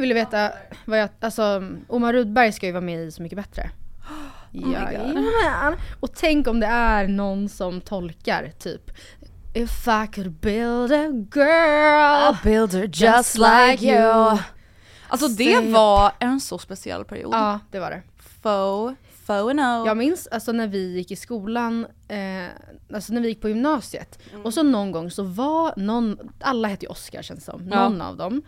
Vill veta vad jag, alltså Omar Rudberg ska ju vara med i Så mycket bättre. Jajamän. Och tänk om det är någon som tolkar typ If I could build a girl build her just like you. Alltså det var en så speciell period. Ja, det var det. Faux, faux no. Jag minns alltså när vi gick i skolan, eh, alltså när vi gick på gymnasiet. Och så någon gång så var någon, alla hette ju Oscar känns som, Ja. någon av dem.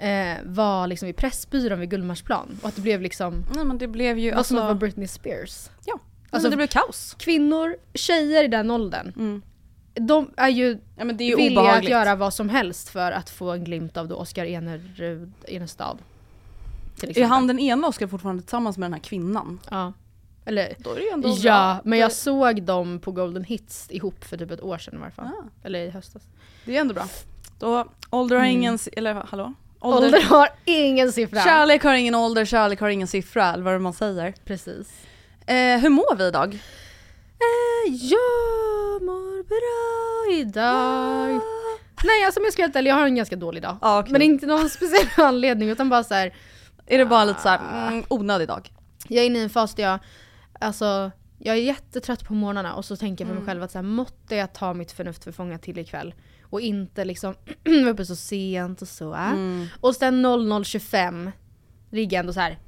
Eh, var liksom i Pressbyrån vid Gullmarsplan. Och att det blev liksom, Nej men det blev ju det var som att alltså, vara Britney Spears. ja. Alltså- Alltså det blev kaos. Kvinnor, tjejer i den åldern. De är ju Ja men det är ju villiga att obehagligt. göra vad som helst för att få en glimt av då Oscar Enerud, Enestad. Är han den ena Oscar fortfarande tillsammans med den här kvinnan? Ja. Eller Då är det ju ändå Ja, bra. men jag såg dem på Golden Hits ihop för typ ett år sedan i varje fall. Ah. Eller i höstas. Det är ändå bra. Då, ålder har ingen, eller hallå? Ålder har ingen siffra. Kärlek har ingen ålder, kärlek har ingen siffra, eller vad man säger. Precis. Eh, hur mår vi idag? Eh, jag mår bra idag. Nej alltså om jag ska helt ärlig, jag har en ganska dålig dag. Ja, okej. Men inte någon speciell anledning utan bara så här. Är det bara lite såhär, mm, onödig dag? jag är inne i en fas där jag, alltså jag är jättetrött på morgnarna och så tänker jag för mig själv att så här, måtte jag ta mitt förnuft för fånga till ikväll. Och inte liksom vara uppe så sent och så. Äh. Och sen 00.25 ligger jag ändå så här.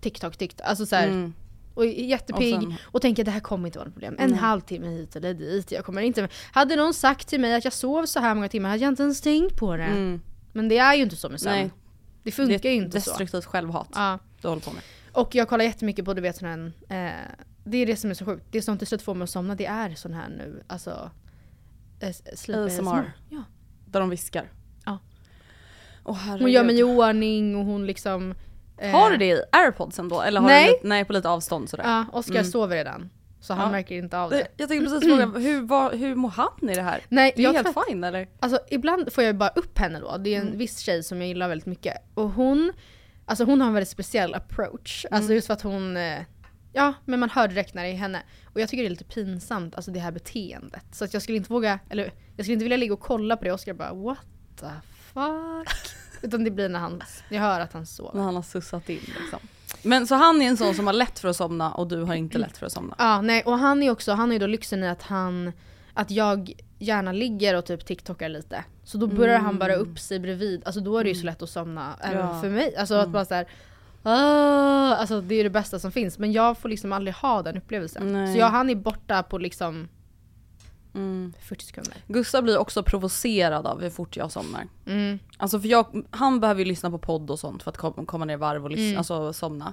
TikTok, TikTok. Alltså så här, Mm. Och jättepigg Och och, sen- tänker att det här kommer inte vara något problem. En halvtimme hit eller dit. Jag kommer inte... Hade någon sagt till mig att jag sov så här många timmar hade jag inte ens tänkt på det. Mm. Men det är ju inte så med sömn. Nej. Det funkar det är ju inte så. destruktivt självhat Ja. du håller på med. Och jag kollar jättemycket på du vet sån här, eh, det är det som är så sjukt. Det som till slut får mig att somna det är sån här nu, alltså ASMR. Ja. Där de viskar. Ja. Herregud. Hon gör mig i ordning och hon liksom... eh, Har du det i airpodsen då? Eller har Nej. Du lite, nej, på lite avstånd sådär. Ja, Oskar Mm. sover redan. Så han Ja. märker inte av det. Det- Jag tänkte precis fråga, hur, vad, hur mår han i det här? Nej, det är helt att- fine eller? Alltså ibland får jag bara upp henne då. Det är en viss tjej som jag gillar väldigt mycket. Och hon, alltså hon har en väldigt speciell approach. Alltså just för att hon, eh, ja men man hör direkt när det är henne. Och jag tycker det är lite pinsamt, alltså det här beteendet. Så att jag skulle inte våga, eller jag skulle inte vilja ligga och kolla på det och Oskar bara what the fuck. Utan det blir när han, jag hör att han sover. När han har sussat in liksom. Men så han är en sån som har lätt för att somna och du har inte lätt för att somna? Ja, nej och han är också, han har ju då lyxen i att han, att jag gärna ligger och typ tiktokar lite. Så då börjar han bara upp sig bredvid, alltså då är det ju så lätt att somna även Ja. för mig. Alltså att bara såhär, ah, alltså det är det bästa som finns. Men jag får liksom aldrig ha den upplevelsen. Nej. Så jag, han är borta på liksom Mm. 40 sekunder. Gustav blir också provocerad av hur fort jag somnar. Mm. Alltså för jag, han behöver ju lyssna på podd och sånt för att kom, komma ner i varv och Mm. alltså somna.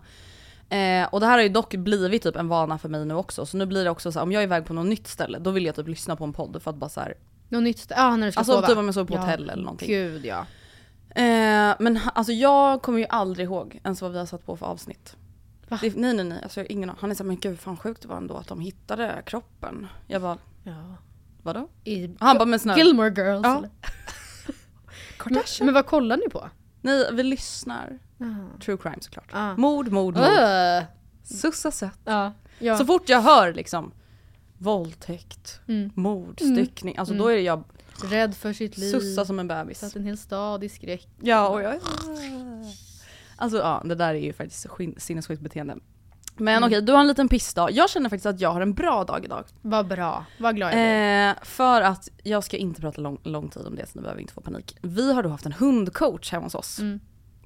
Eh, och det här har ju dock blivit typ en vana för mig nu också. Så nu blir det också så här, om jag är iväg på något nytt ställe, då vill jag typ lyssna på en podd för att bara så här, Något nytt ställe? Ja när du ska Alltså sova. typ om jag sover på hotell eller någonting. Gud ja. Eh, men alltså jag kommer ju aldrig ihåg ens vad vi har satt på för avsnitt. Va? Det, nej nej nej, alltså jag har ingen. Han är såhär, men gud fan sjukt det var ändå att de hittade kroppen. Jag bara, ja. vadå? I Han bara, men snälla. Gilmore Girls Ja. eller? men, men vad kollar ni på? Nej vi lyssnar. True crime såklart. Ah. Mord, mord, mord. Uh, Sussa sött. ja. ja. Så fort jag hör liksom våldtäkt, Mm. mord, styckning, alltså då är det jag Rädd för sitt liv. sussa som en bebis. Satt en hel stad i skräck. Ja och jag... Alltså ja, det där är ju faktiskt sinnessjukt beteende. Men Mm. okej, du har en liten pissdag. Jag känner faktiskt att jag har en bra dag idag. Vad bra. Vad glad jag blir. Eh, för att jag ska inte prata lång, lång tid om det så ni behöver inte få panik. Vi har då haft en hundcoach hemma hos oss. Mm.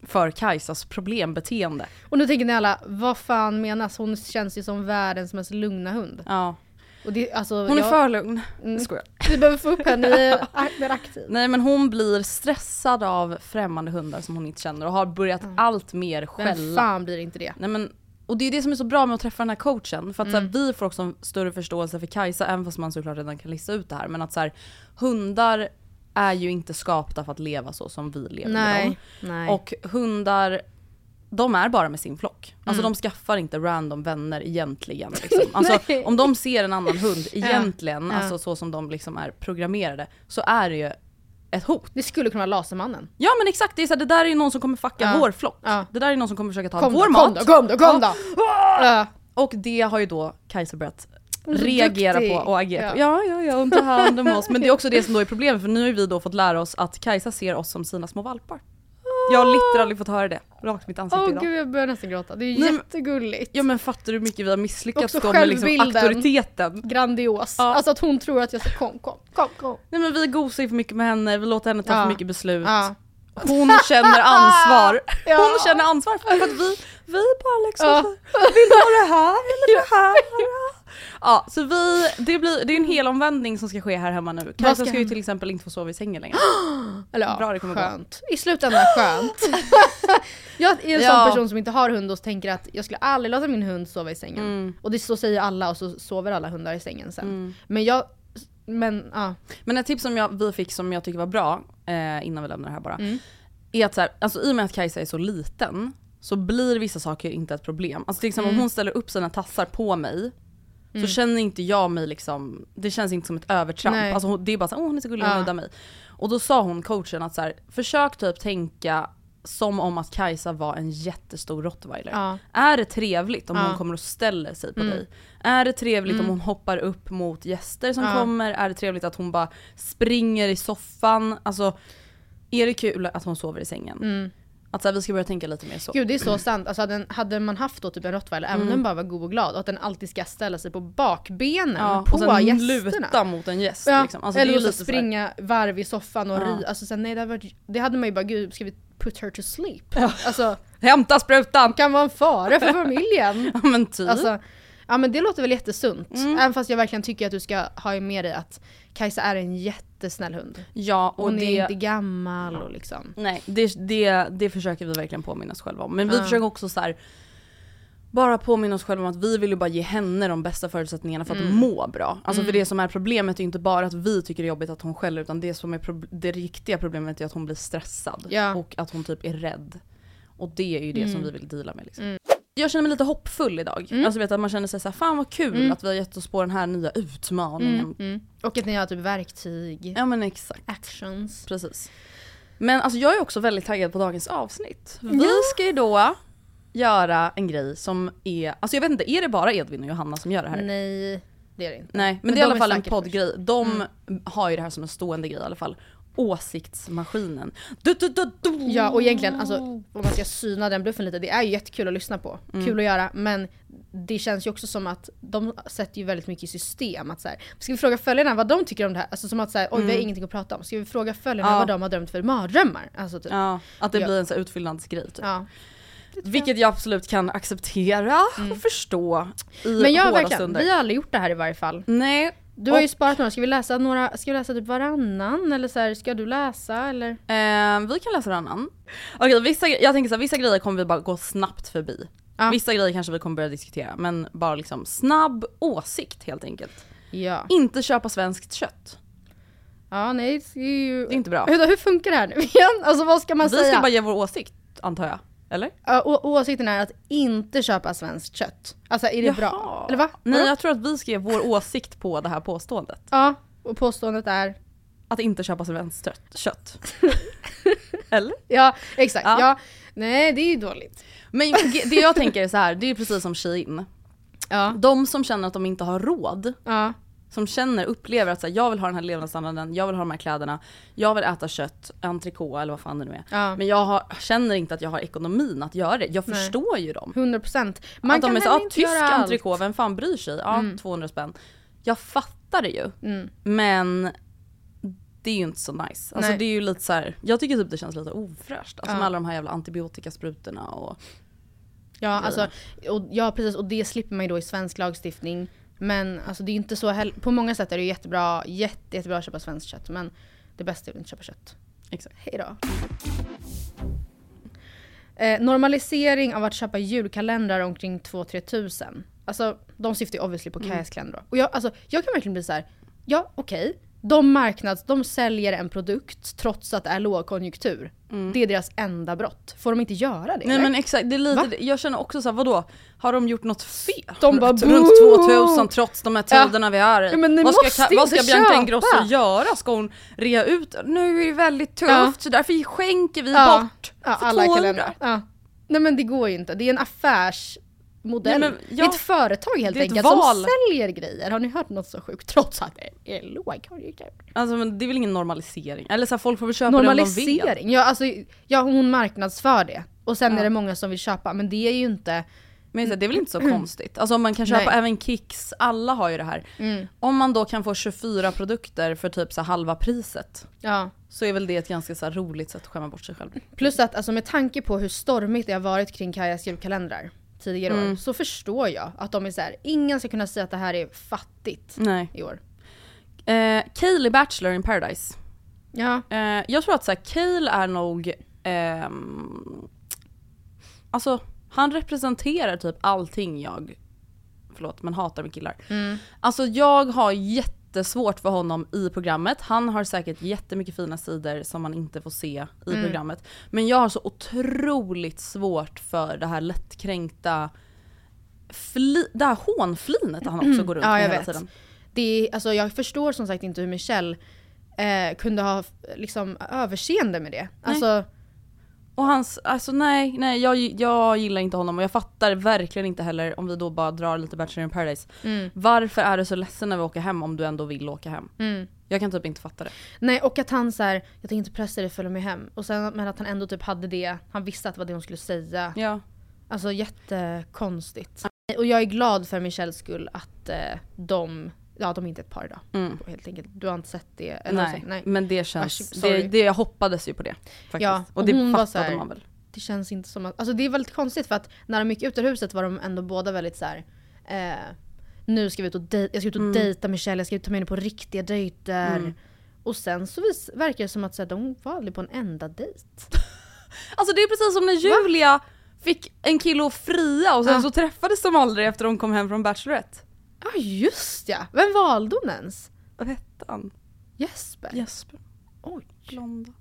För Kajsas problembeteende. Och nu tänker ni alla, vad fan menas? Hon känns ju som världens mest lugna hund. Ja. Det, alltså, Hon är jag, för lugn. Mm. Skojar. Vi behöver få upp henne i mer aktiv. Nej men hon blir stressad av främmande hundar som hon inte känner och har börjat allt mer Vem skälla. fan blir inte det? Nej men, och det är det som är så bra med att träffa den här coachen. För att så Mm. här, vi får också en större förståelse för Kajsa, även fast man såklart redan kan lista ut det här. Men att så här, hundar är ju inte skapta för att leva så som vi lever med dem. Nej. Nej. Och hundar, de är bara med sin flock. Alltså Mm. de skaffar inte random vänner egentligen. Liksom. Alltså, om de ser en annan hund egentligen, Ja. alltså så som de liksom är programmerade, så är det ju ett hot. det skulle kunna vara Lasermannen. Ja men exakt, det, är så här, det där är ju någon som kommer fucka Ja. vår flock. Ja. Det där är någon som kommer försöka ta Kom vår då, mat. kom då, kom då, kom då! Ja. Och det har ju då Kajsa börjat reagera duktig. på och agera på. Ja. Ja, ja, ja, hon tar hand om oss. Men det är också det som då är problemet för nu har vi då fått lära oss att Kajsa ser oss som sina små valpar. Jag har literally fått höra det rakt i mitt ansikte Åh idag. gud jag börjar nästan gråta. Det är ju Nej, men- jättegulligt. Ja men fattar du hur mycket vi har misslyckats Också då med liksom självbilden. auktoriteten? Grandios. Ja. Alltså att hon tror att jag ska kom, kom, kom, kom. Nej men vi gosar ju för mycket med henne, vi låter henne ta Ja. för mycket beslut. Ja. Hon känner ansvar. Ja. Hon känner ansvar för att vi, vi bara liksom Ja. så, vill du ha det här eller det här? Ja, så vi, det, blir, det är en hel omvändning som ska ske här hemma nu. Kajsa ska ska ju till exempel inte få sova i sängen längre. Eller ja, Bra det kommer gå. skönt. I slutändan skönt. jag är en Ja. sån person som inte har hund och tänker att jag skulle aldrig låta min hund sova i sängen. Mm. Och det så säger alla och så sover alla hundar i sängen sen. Men jag, men ja. Men ett tips som jag, vi fick som jag tycker var bra, eh, innan vi lämnar det här bara, Mm. är att så här, alltså, i och med att Kajsa är så liten så blir vissa saker inte ett problem. Alltså till exempel Mm. om hon ställer upp sina tassar på mig så känner inte jag mig liksom, det känns inte som ett övertramp. Nej. Alltså det är bara såhär, åh hon är så gullig, hon Ja. nuddar mig. Och då sa hon, coachen, att så här, försök typ tänka som om att Kajsa var en jättestor rottweiler. Ja. Är det trevligt om Ja. hon kommer och ställer sig på Mm. dig? Är det trevligt om hon hoppar upp mot gäster som Ja. kommer? Är det trevligt att hon bara springer i soffan? Alltså, är det kul att hon sover i sängen? Mm. Att så här, vi ska börja tänka lite mer så. Gud det är så sant. Alltså hade, hade man haft då typ en rottweiler, även om den bara var god och glad, och att den alltid ska ställa sig på bakbenen ja, på och sen gästerna. luta mot en gäst. Ja, liksom. alltså, det är eller så lite så springa varv i soffan och Ja. ry. Alltså sen, nej, det, hade varit, det hade man ju bara, gud ska vi put her to sleep? Alltså Hämta sprutan! kan vara en fara för familjen. Ja men typ. Alltså, ja men det låter väl jättesunt. Mm. Även fast jag verkligen tycker att du ska ha med dig att Kajsa är en jättesnäll hund. ja, och Hon det... är inte gammal och liksom. Nej, det, det, det försöker vi verkligen påminna oss själva om. Men vi Ja. försöker också så här. bara påminna oss själva om att vi vill ju bara ge henne de bästa förutsättningarna för att Mm. må bra. Alltså för det som är problemet är inte bara att vi tycker det är jobbigt att hon skäller utan det som är det riktiga problemet är att hon blir stressad. Ja. Och att hon typ är rädd. Och det är ju det som Mm. vi vill deala med liksom. Jag känner mig lite hoppfull idag. Mm. Alltså vet att man känner sig såhär, fan vad kul Mm. att vi har gett oss på den här nya utmaningen. Mm, mm. Och att ni har typ verktyg, Ja men exakt. actions. Precis. Men alltså jag är också väldigt taggad på dagens avsnitt. Vi Ja. ska ju då göra en grej som är, alltså jag vet inte, är det bara Edvin och Johanna som gör det här? Nej, Nej, det är det inte. men, Men det är i alla fall en poddgrej. De Mm. har ju det här som en stående grej i alla fall. Åsiktsmaskinen. Du, du, du, du. Ja och egentligen, alltså, om man ska syna den bluffen lite, det är ju jättekul att lyssna på. Mm. Kul att göra, men det känns ju också som att de sätter ju väldigt mycket i system. Att så här, ska vi fråga följarna vad de tycker om det här? Alltså som att så här, oj vi har ingenting att prata om. Ska vi fråga följarna Mm. Ja. vad de har drömt för mardrömmar? Alltså typ. Ja. Att det blir en så utfyllnadsgrej typ. Ja. Vilket jag absolut kan acceptera och förstå i Mm. Men jag hårda verkligen, stunder. vi har aldrig gjort det här i varje fall. Nej, Du har ju Och- sparat några, ska vi läsa några, ska vi läsa typ varannan? Eller så här, ska du läsa eller? Eh, vi kan läsa en annan. Okej, vissa, jag tänker så här, vissa grejer kommer vi bara gå snabbt förbi. Ja. Vissa grejer kanske vi kommer börja diskutera men bara liksom snabb åsikt helt enkelt. Ja. Inte köpa svenskt kött. Ja, nej det är ju... Det är inte bra. Hur, hur funkar det här nu igen? Alltså vad ska man Vi säga? ska bara ge vår åsikt antar jag. Eller? Å- åsikten är att inte köpa svenskt kött. Alltså är det bra? Eller va? Nej Vadå? jag tror att vi ge vår åsikt på det här påståendet. Ja, och påståendet är? Att inte köpa svenskt kött. kött. Eller? Ja, exakt. Ja. Ja. Nej, det är ju dåligt. Men det jag tänker är så här, det är precis som Shein. Ja. De som känner att de inte har råd, Ja. Som känner, upplever att så här, jag vill ha den här levnadsstandarden, jag vill ha de här kläderna, jag vill äta kött, entrecote eller vad fan det nu är. Ja. Men jag har, känner inte att jag har ekonomin att göra det. Jag Nej. förstår ju dem. 100 procent. Man att de kan är så, ah, tysk entrecote, vem fan bryr sig? Ja, 200 spänn. Jag fattar det ju. Mm. Men det är ju inte så nice. Alltså Nej. det är ju lite så här, jag tycker typ det känns lite ofräscht. Alltså Ja. med alla de här jävla antibiotikasprutorna och... Ja, alltså, och, ja precis och det slipper man ju då i svensk lagstiftning. Men alltså det är inte så heller, på många sätt är det jättebra, jätte, jättebra att köpa svenskt kött men det bästa är att inte köpa kött. Exakt. Hejdå. Eh, normalisering av att köpa julkalendrar omkring 2-3 tusen. Alltså de syftar ju obviously på Kajas kalender då. Och jag, alltså, jag kan verkligen bli så här. ja okej, de marknads, de säljer en produkt trots att det är lågkonjunktur. Det är deras enda brott. Får de inte göra det? Mm. Nej eller? men exakt, det är Va? lite, jag känner också såhär, vadå? Har de gjort något fel? De bara, Runt "Boo!" 2000 trots de här Ja. tiderna vi är i. Ja, vad ska, måste vad ska Bianca köpa. Ingrosso göra? Ska hon rea ut? Nu är det väldigt tufft Ja. så därför skänker vi Ja. bort Ja, för alla 200. kalendrar. Ja. Nej men det går ju inte. Det är en affärsmodell. Nej, men Det ja, ett företag helt det enkelt som säljer grejer. Har ni hört något så sjukt? Trots att det är lågkonjunktur. Alltså men det är väl ingen normalisering? Eller så här, folk får väl köpa det om de vill. Normalisering. Ja, alltså, ja hon marknadsför det. Och sen Ja. är det många som vill köpa. Men det är ju inte... Men det är väl inte så konstigt? Alltså om man kan köpa Nej. även Kicks, alla har ju det här. Mm. Om man då kan få 24 produkter för typ så halva priset Ja. så är väl det ett ganska så roligt sätt att skämma bort sig själv. Plus att alltså, med tanke på hur stormigt det har varit kring Kajas julkalendrar tidigare Mm. år så förstår jag att de är så här. ingen ska kunna säga att det här är fattigt Nej. i år. Eh, Cale i Bachelor in Paradise. Ja. Eh, jag tror att så här, Cale är nog... ehm, alltså, han representerar typ allting jag, förlåt men hatar med killar. Mm. Alltså jag har jättesvårt för honom i programmet. Han har säkert jättemycket fina sidor som man inte får se i Mm. programmet. Men jag har så otroligt svårt för det här lättkränkta fli, det här hånflinet han också går runt Ja, med hela vet. tiden. Det är, alltså, jag förstår som sagt inte hur Michelle eh, kunde ha liksom, överseende med det. Alltså, Och hans, alltså nej, nej jag, jag gillar inte honom och jag fattar verkligen inte heller om vi då bara drar lite Bachelor in Paradise. mm, Varför är du så ledsen när vi åker hem om du ändå vill åka hem? mm. Jag kan typ inte fatta det. Nej och att han så här, jag tänkte inte pressa dig att följa med hem. Och sen, men att han ändå typ hade det, han visste att det var det hon skulle säga. Ja. Alltså jättekonstigt. Och jag är glad för Michelles skull att eh, de, ja de är inte ett par idag. Mm. Helt enkelt. Du har inte sett det? Eller Nej, sett- nej. men det Vars- känns, sorry. det, det, jag hoppades ju på det. Faktiskt. Ja, och och det fattade här- man väl. Det känns inte som att, alltså det är väldigt konstigt för att när de gick ut ur huset var de ändå båda väldigt så här. Eh, nu ska vi ut och dej- jag ska ut och Mm. dejta Michelle, jag ska ta med henne på riktiga dejter. Mm. Och sen så vis- verkar det som att så här, de var aldrig på en enda dejt. Alltså det är precis som när Julia fick en kille att fria och sen Ja. så träffades de aldrig efter de kom hem från Bachelorette. Ja ah, just ja! Vem valde hon ens? Vad hette han? Jesper? Jesper. Oj. Blonda.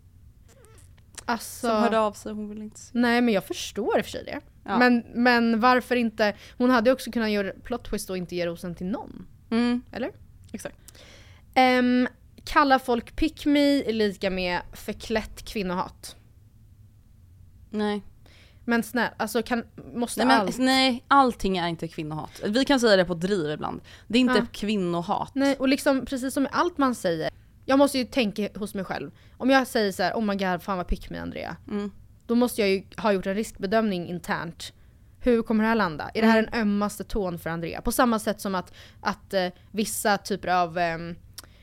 Alltså, Som hörde av sig, hon ville inte se. nej men jag förstår i och för sig det. Ja. Men, men varför inte, hon hade också kunnat göra plot twist och inte ge rosen till någon. Mm, Eller? exakt. Um, kalla folk pick me är lika med förklätt kvinnohat. Nej. Men snälla, alltså kan, måste Nej, men, allt... nej, allting är inte kvinnohat. Vi kan säga det på driv ibland. Det är inte Ja. kvinnohat. Nej, och liksom precis som med allt man säger. Jag måste ju tänka hos mig själv. Om jag säger så här, oh my god, fan vad pick me Andrea. Mm. Då måste jag ju ha gjort en riskbedömning internt. Hur kommer det här landa? Är det här den ömmaste tån för Andrea? På samma sätt som att, att eh, vissa typer av...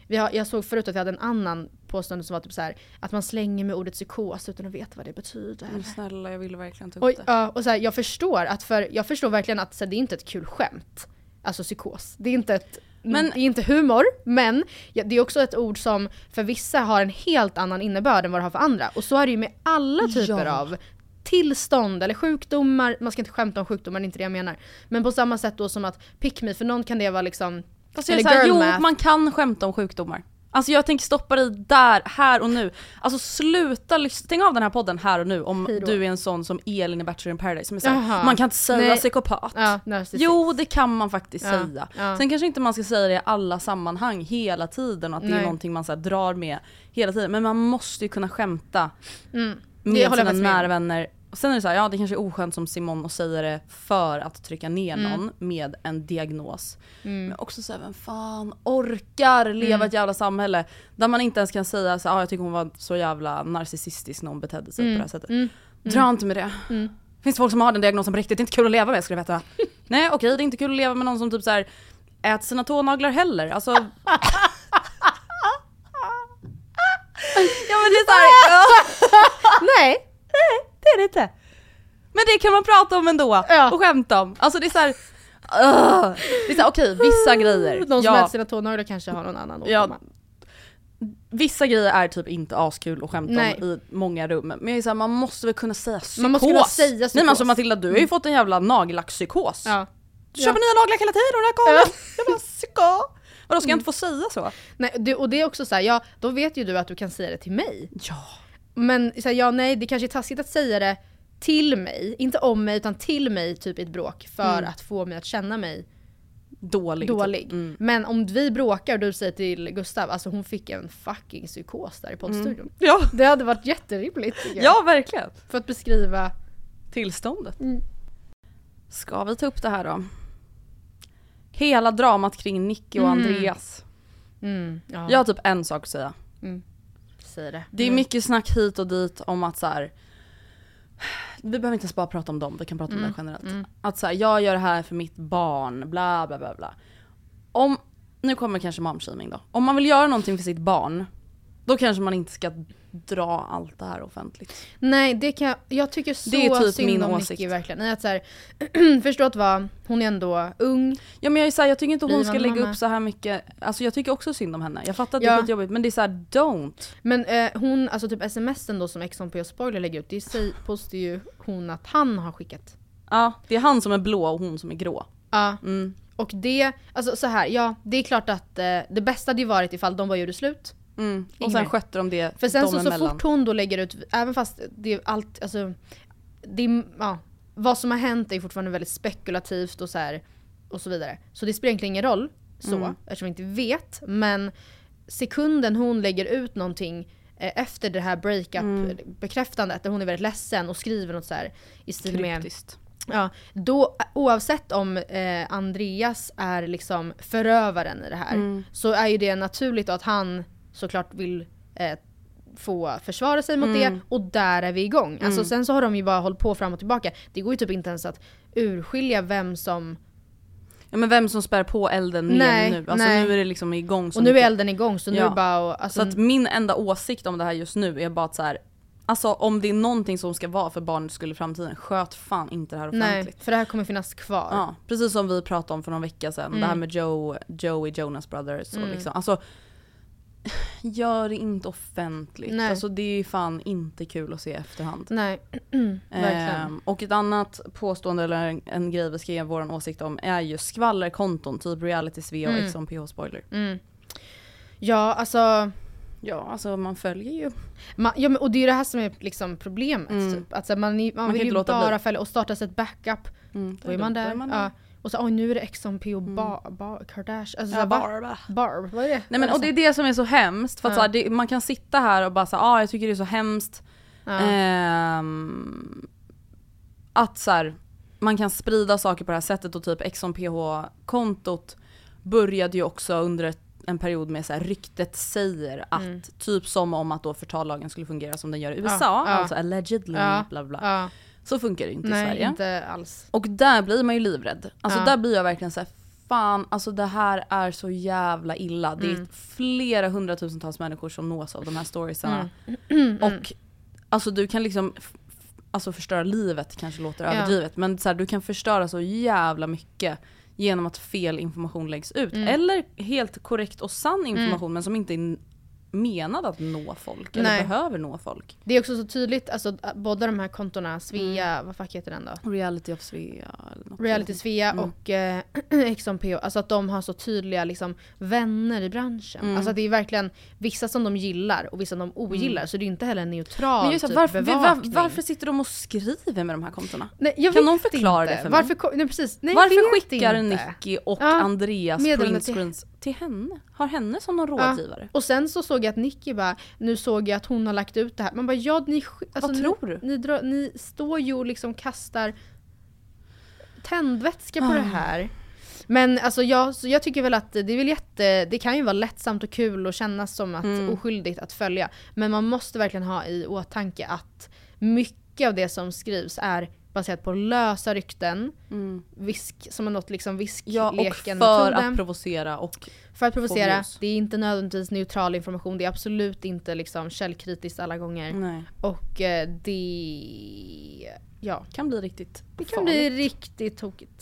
vi har, jag såg förut att vi hade en annan påstående som var typ så här, att man slänger med ordet psykos utan att veta vad det betyder. Men snälla, jag ville verkligen ta upp Och, det. ja, och så här, jag förstår att för, jag förstår verkligen att så här, det är inte ett kul skämt. Alltså psykos. Det är inte ett Men- det är inte humor, men det är också ett ord som för vissa har en helt annan innebörd än vad det har för andra. Och så är det ju med alla typer Ja. av tillstånd eller sjukdomar, man ska inte skämta om sjukdomar, det är inte det jag menar. Men på samma sätt då som att pick me, för någon kan det vara liksom, Fast jag är såhär, jo man kan skämta om sjukdomar. Alltså jag tänker stoppa dig där, här och nu. Alltså sluta lyssna, stäng av den här podden här och nu om du är en sån som Elin i Bachelor in paradise som är såhär, Jaha. man kan inte säga Nej. psykopat. Ja. Jo det kan man faktiskt Ja, säga. ja. Sen kanske inte man ska säga det i alla sammanhang hela tiden och att det är Nej. någonting man så drar med hela tiden. Men man måste ju kunna skämta Mm. Med sina nära vänner. Och sen är det så här, ja det kanske är oskönt som Simon att säga det för att trycka ner Mm. någon med en diagnos. Men också såhär, vem fan orkar leva Mm. ett jävla samhälle där man inte ens kan säga så ah, jag tycker hon var så jävla narcissistisk när hon betedde sig på det här sättet. Mm. Dra inte med det. Finns det folk som har den diagnosen på riktigt, det är inte kul att leva med ska du veta. Nej okej, det är inte kul att leva med någon som typ så här äter sina tånaglar heller. Alltså... ja men det är såhär, ja. Nej! Det är det inte. Men det kan man prata om ändå Ja. och skämta om. Alltså det är såhär, uh, det är såhär okej vissa grejer. De som ja, äter sina tånaglar kanske har någon annan Ja, åkomma. vissa grejer är typ inte askul att skämta Nej. om i många rum. Men jag är såhär, man måste väl kunna säga psykos. Man måste kunna säga Nej men psykos. alltså Matilda du har ju fått en jävla nagellackpsykos. Ja. Du köper nya naglar hela tiden och det här galen. Jävla psyko. Vadå ska jag inte få säga så? Nej, det, och det är också så här, ja då vet ju du att du kan säga det till mig. Ja. Men så här, ja nej det kanske är taskigt att säga det till mig, inte om mig utan till mig typ i ett bråk för Mm. att få mig att känna mig Dålig. dålig. Typ. Mm. Men om vi bråkar och du säger till Gustav, alltså hon fick en fucking psykos där i poddstudion. Ja. Det hade varit jätterimligt ja verkligen. För att beskriva, Tillståndet. Mm. Ska vi ta upp det här då? Hela dramat kring Nicky och Mm. Andreas. mm, ja, Jag har typ en sak att säga. Säg det. Det är Mm. mycket snack hit och dit om att så här. Vi behöver inte ens bara prata om dem, vi kan prata om Mm. det generellt. Att så här, jag gör det här för mitt barn, bla bla bla bla. Om, nu kommer kanske momshaming då. Om man vill göra någonting för sitt barn, då kanske man inte ska dra allt det här offentligt. Nej, det kan jag, jag tycker så Det är typ synd min om åsikt. Nicky verkligen. Nej, att så här, förstå att vara, hon är ändå ung. Ja men jag är så här, jag tycker inte hon ska lägga mamma. upp så här mycket, alltså jag tycker också synd om henne. Jag fattar att det Ja. är skitjobbigt men det är så här, don't. Men eh, hon, alltså typ smsen då som Exxon på spoiler lägger ut, det säger, påstår ju hon att han har skickat. Ja, det är han som är blå och hon som är grå. Ja. Mm. Och det, alltså så här, ja det är klart att eh, det bästa hade ju varit ifall de bara gjorde slut. Mm. Och sen skötte de det För sen dem så, så fort hon då lägger ut, även fast det är allt, alltså det är, ja, vad som har hänt är fortfarande väldigt spekulativt och så här och så vidare. Så det spelar egentligen ingen roll så, Mm. eftersom vi inte vet. Men sekunden hon lägger ut någonting eh, efter det här breakup-bekräftandet där hon är väldigt ledsen och skriver något så här i stil med Kryptiskt. Ja, då oavsett om eh, Andreas är liksom förövaren i det här Mm. så är ju det naturligt att han såklart vill eh, få försvara sig mot Mm. det och där är vi igång. Alltså sen så har de ju bara hållit på fram och tillbaka. Det går ju typ inte ens att urskilja vem som... Ja men vem som spär på elden Nej, nu? Alltså nej. nu är det liksom igång Och nu är elden igång så nu Ja. bara att... Alltså, Så att min enda åsikt om det här just nu är bara att så här. Alltså om det är någonting som ska vara för barnets skull i framtiden, sköt fan inte det här nej, offentligt. för det här kommer finnas kvar. Ja, precis som vi pratade om för någon vecka sedan, Mm. det här med Joe, Joey Jonas Brothers och liksom, alltså Gör det inte offentligt. Nej. Alltså det är ju fan inte kul att se i efterhand. Nej. Ehm, och ett annat påstående eller en, grej vi ska ge vår åsikt om är ju skvallerkonton, typ Reality SV och Mm. On PH Spoiler. Mm. Ja, alltså... Ja, alltså man följer ju. Man, ja, men, och det är ju det här som är liksom problemet. Mm. Typ. Alltså, man, man, kan vill ju bara bli. följa och starta ett backup. Mm, Då är man där. Ja. Och så oj nu är det Exxon P och ba, ba, Kardashian. Alltså, Ja, ja, bar, Barba. Barb, vad är det? Nej men och det är det som är så hemskt, för att Ja. så här, det, man kan sitta här och bara säga ah, jag tycker det är så hemskt. ja. Ehm, att så här, man kan sprida saker på det här sättet och typ Exxon PH-kontot började ju också under en period med så här, ryktet säger att Mm. typ som om att då förtallagen skulle fungera som den gör i USA, alltså allegedly bla bla. Så funkar det inte i Nej, Sverige. inte alls. Och där blir man ju livrädd. Alltså Ja. där blir jag verkligen så här, fan alltså det här är så jävla illa. Det är Mm. flera hundratusentals människor som nås av de här storiesarna. Mm. Och alltså du kan liksom Alltså förstöra livet kanske låter Ja. överdrivet men så här, du kan förstöra så jävla mycket genom att fel information läggs ut. Mm. Eller helt korrekt och sann information men som inte är menad att nå folk Nej. eller behöver nå folk. Det är också så tydligt, alltså båda de här kontona, Svea, Mm. vad fuck heter den då? Reality of Svea eller något. Reality Svea Mm. och eh, XMPO, alltså att de har så tydliga liksom, vänner i branschen. Mm. Alltså att det är verkligen vissa som de gillar och vissa som de ogillar, så det är inte heller en neutral Men just, typ varför, var, bevakning. varför sitter de och skriver med de här kontona? Nej, Kan någon förklara inte. det för mig? Varför, nej, precis. Nej, Varför skickar inte. Nicky och Ja, Andreas till- printscreens till henne? Har henne som någon Ja. rådgivare? Och sen så såg jag att Nicky bara, nu såg jag att hon har lagt ut det här. Man bara, ja ni... Alltså, Vad ni, tror du? Ni, drar, ni står ju och liksom kastar tändvätska på det Ah. här. Men alltså jag, så jag tycker väl att det är väl jätte, det kan ju vara lättsamt och kul och kännas som att Mm. oskyldigt att följa. Men man måste verkligen ha i åtanke att mycket av det som skrivs är baserat på lösa rykten, visk, som har nått liksom Mm. Ja, och viskleken för metoden. att provocera och För att provocera, det är inte nödvändigtvis neutral information, det är absolut inte liksom källkritiskt alla gånger. nej, Och eh, det... Ja, kan bli riktigt det kan farligt. bli riktigt tokigt.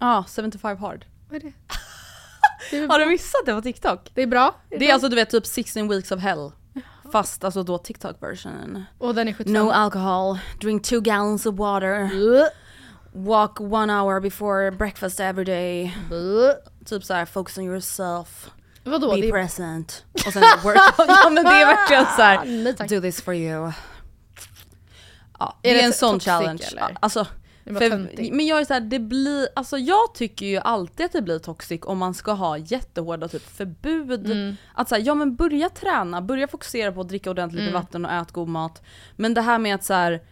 Ja, 75 hard. Vad är det? Det är, Har du missat det på TikTok? det är bra. Det är alltså du vet typ 16 weeks of hell. Fast alltså då TikTok version. Och den är 75. No alcohol, drink two gallons of water, walk one hour before breakfast every day. Typ såhär focus on yourself, Vadå? be Det är, present. Och sen workout. ja men det är verkligen såhär, Nej, do this for you. Ja, Är det är det en så- sån challenge. eller? Alltså, Det för, men jag är såhär, det blir, alltså jag tycker ju alltid att det blir toxic om man ska ha jättehårda typ förbud. Mm. Att säga, ja men börja träna, börja fokusera på att dricka ordentligt Mm. med vatten och ät god mat. Men det här med att så här,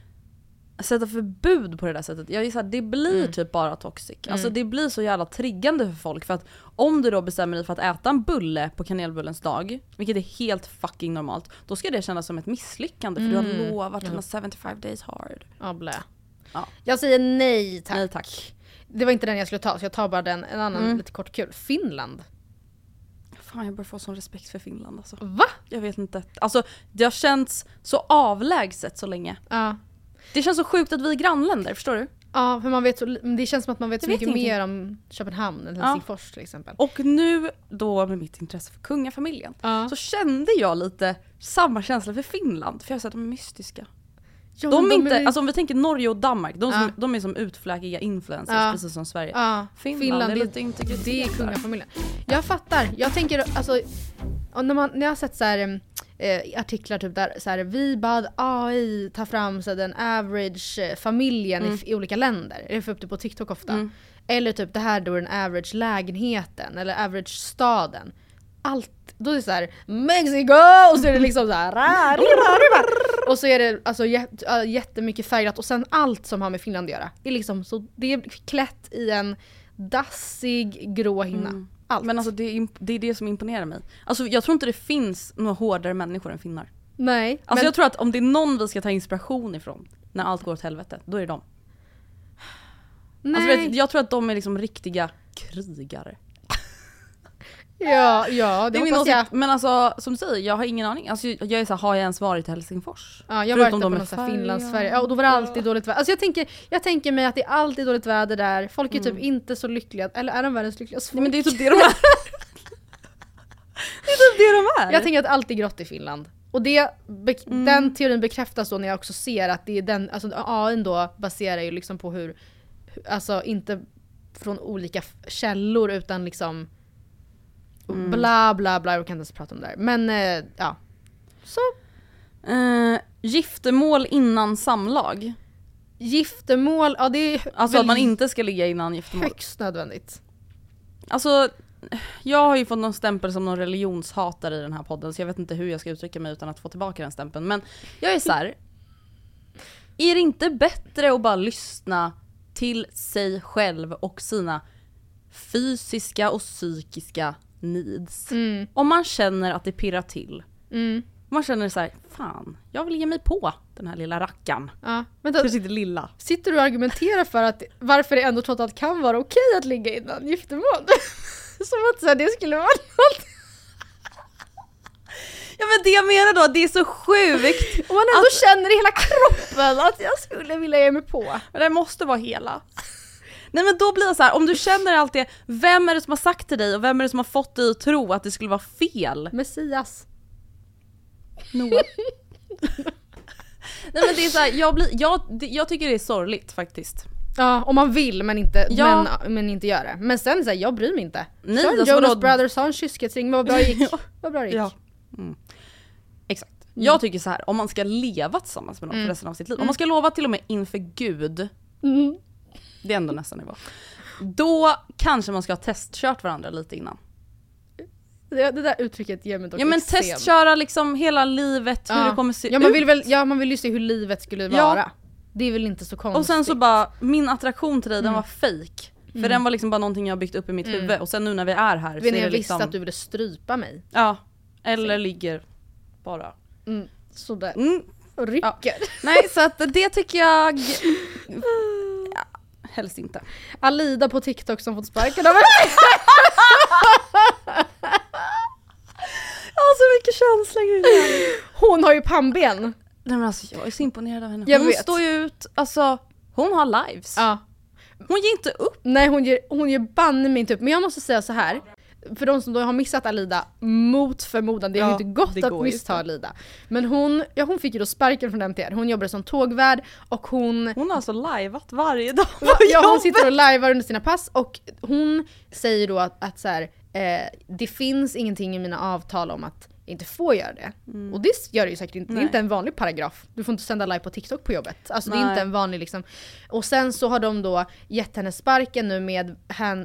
sätta förbud på det där sättet, jag är så här, det blir Mm. typ bara toxic. Alltså det blir så jävla triggande för folk för att om du då bestämmer dig för att äta en bulle på kanelbullens dag, vilket är helt fucking normalt, då ska det kännas som ett misslyckande för du har lovat dina 75 days hard. ja, blä. Ja. Jag säger nej tack. Nej tack. Det var inte den jag skulle ta så jag tar bara den, en annan Mm. lite kort kul. Finland. Fan jag börjar få sån respekt för Finland alltså. Va? Jag vet inte. Alltså det har känts så avlägset så länge. Ja. Det känns så sjukt att vi är grannländer, förstår du? Ja, för man vet så, det känns som att man vet så vet mycket ingenting. mer om Köpenhamn än Ja. Helsingfors till exempel. Och nu då med mitt intresse för kungafamiljen Ja. så kände jag lite samma känsla för Finland. För jag har sett de mystiska. Ja, De är inte, ju- alltså om vi tänker Norge och Danmark, de, som, Ja. de är som utfläkiga influencers Ja. precis som Sverige. Ja, Finland, är det, lite integritet det är kungafamiljen. Jag fattar. Jag tänker alltså, när, man, när jag har sett så här, eh, artiklar typ där så här, vi bad AI ta fram så här, den average eh, familjen i, i olika länder. Jag får upp det på TikTok ofta. Eller typ det här då den average lägenheten eller average staden. Allt, då är det så här Mexiko! Och så är det liksom så här. Och så är det alltså jät, äh, jättemycket färgat och sen allt som har med Finland att göra. Det är liksom så, det är klätt i en dassig grå hinna. Allt. Men alltså det är, det är det som imponerar mig. Alltså jag tror inte det finns några hårdare människor än finnar. Nej. Alltså men, jag tror att om det är någon vi ska ta inspiration ifrån när allt går åt helvete, då är det de. nej. Alltså jag tror att de är liksom riktiga krigare. Ja, ja det, Det är min åsikt. Men alltså som du säger, jag har ingen aning. Alltså, jag är så här, har jag ens varit i Helsingfors? Ja, jag har varit där på sån här färja. Finlandsfärja. Ja, och då var det alltid dåligt väder. Alltså jag tänker, jag tänker mig att det är alltid dåligt väder där. Folk är typ inte så lyckliga. Eller är de världens lyckligaste Nej, men det är folk? typ det de är. det är typ det de är. Jag tänker att allt är grått i Finland. Och det, Mm. den teorin bekräftas då när jag också ser att det är den, alltså AI då baserar ju liksom på hur, alltså inte från olika källor utan liksom Mm. bla bla bla, jag kan inte ens prata om det där. Men eh, ja. Så, Eh, giftermål innan samlag. giftermål, ja det är Alltså att man inte ska ligga innan giftermål. högst nödvändigt. Alltså, jag har ju fått någon stämpel som någon religionshatare i den här podden så jag vet inte hur jag ska uttrycka mig utan att få tillbaka den stämpeln. Men jag är så här. Är det inte bättre att bara lyssna till sig själv och sina fysiska och psykiska needs? Mm. Om man känner att det pirrar till. Mm. Man känner så här, fan, jag vill ge mig på den här lilla rackaren. Ja. Vänta, Kanske inte lilla. sitter du och argumenterar för att varför det ändå trots allt kan vara okej att ligga innan giftermål? Som att så här, det skulle vara något. Ja men det jag menar då, det är så sjukt! Om man ändå känner i hela kroppen att jag skulle vilja ge mig på. Men det måste vara hela. Nej men då blir det så här, om du känner allt det, vem är det som har sagt till dig och vem är det som har fått dig att tro att det skulle vara fel? Messias. Noah. Nej men det är så här, jag, blir, jag, jag tycker det är sorgligt faktiskt. Ja, om man vill men inte, Ja. men, men inte gör det. Men sen så här, jag bryr mig inte. Nej, så alltså Jonas vadå? Brothers har en kyskhetsring, vad bra det gick. Ja. Vad bra det gick. Ja. Mm. Exakt. Jag tycker så här, om man ska leva tillsammans med någon för resten av sitt liv, om man ska lova till och med inför gud, Mm. Det är ändå nästa nivå. Då kanske man ska ha testkört varandra lite innan. Det, det där uttrycket ger mig dock Ja men eksem. testköra liksom hela livet, hur Ja. det kommer se ja, man ut. vill väl, ja man vill ju se hur livet skulle Ja. vara. Det är väl inte så konstigt. Och sen så bara, min attraktion till dig Mm. den var fake. För den var liksom bara någonting jag byggt upp i mitt huvud och sen nu när vi är här Du så vet är det jag visste liksom... att du ville strypa mig. Ja. Eller ligger bara. Mm. Sådär. Mm. Och rycker. Nej så att det tycker jag... Helst inte. Alida på TikTok som fått sparken av mig. Jag har så mycket känslor Hon har ju pannben. Nej men alltså jag är så imponerad av henne. Jag hon vet. står ju ut, alltså hon har lives. Ja. Hon ger inte upp. Nej hon ger, hon ger banne mig inte upp. Men jag måste säga så här. För de som då har missat Alida, mot förmodan, det har Ja, ju inte gått att missta. Alida. Men hon, ja, hon fick ju då sparken från MTR. Hon jobbade som tågvärd och hon Hon har alltså lajvat varje dag på Ja hon sitter och lajvar under sina pass och hon säger då att, att så här, eh, det finns ingenting i mina avtal om att inte får göra det. Och det gör det ju säkert inte, det är Nej. inte en vanlig paragraf. Du får inte sända live på TikTok på jobbet. Alltså det är Nej. inte en vanlig liksom. Och sen så har de då gett henne sparken nu med,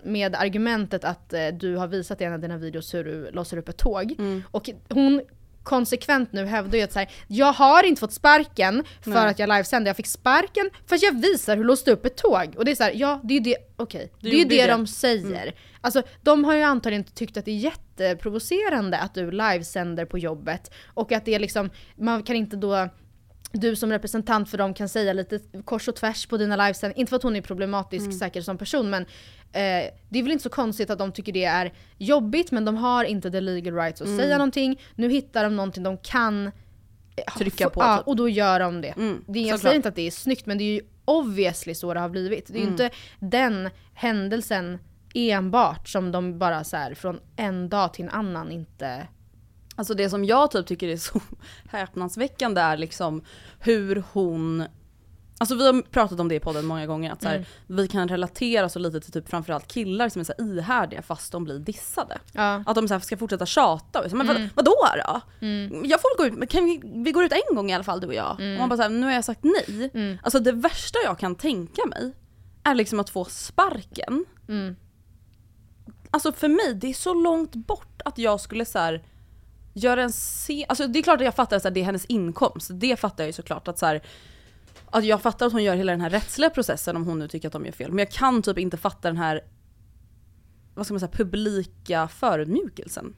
med argumentet att eh, du har visat i en av dina videos hur du låser upp ett tåg. Och hon konsekvent nu hävdar ju att så här, jag har inte fått sparken för Nej. att jag livesänder, jag fick sparken för att jag visar hur du låste upp ett tåg. Och det är så här, ja det är ju det, okej. Du Det är ju det, det. de säger. Alltså de har ju antagligen tyckt att det är jätteprovocerande att du livesänder på jobbet. Och att det är liksom, man kan inte då du som representant för dem kan säga lite kors och tvärs på dina livesändningar. Inte för att hon är problematisk Mm. säkert som person men eh, det är väl inte så konstigt att de tycker det är jobbigt men de har inte the legal rights att Mm. säga någonting. Nu hittar de någonting de kan eh, Trycka på, Ja, typ. och då gör de det. Mm, det jag säger inte att det är snyggt men det är ju obviously så det har blivit. Det är ju Mm. inte den händelsen enbart som de bara så här från en dag till en annan inte... Alltså det som jag typ tycker är så häpnadsväckande är liksom hur hon Alltså vi har pratat om det i podden många gånger, att så här, Mm. vi kan relatera så lite till typ framförallt killar som är så här ihärdiga fast de blir dissade. Ja. Att de så här ska fortsätta tjata. Och så, men Mm. vad, vadå då? Jag får gå ut, kan vi, vi går ut en gång i alla fall du och jag? Och man bara såhär, nu har jag sagt nej. Mm. Alltså det värsta jag kan tänka mig är liksom att få sparken. Mm. Alltså för mig, det är så långt bort att jag skulle så här göra en se... Alltså det är klart att jag fattar att det är hennes inkomst. Det fattar jag ju såklart att så här, att jag fattar att hon gör hela den här rättsliga processen om hon nu tycker att de gör fel. Men jag kan typ inte fatta den här vad ska man säga, publika förödmjukelsen.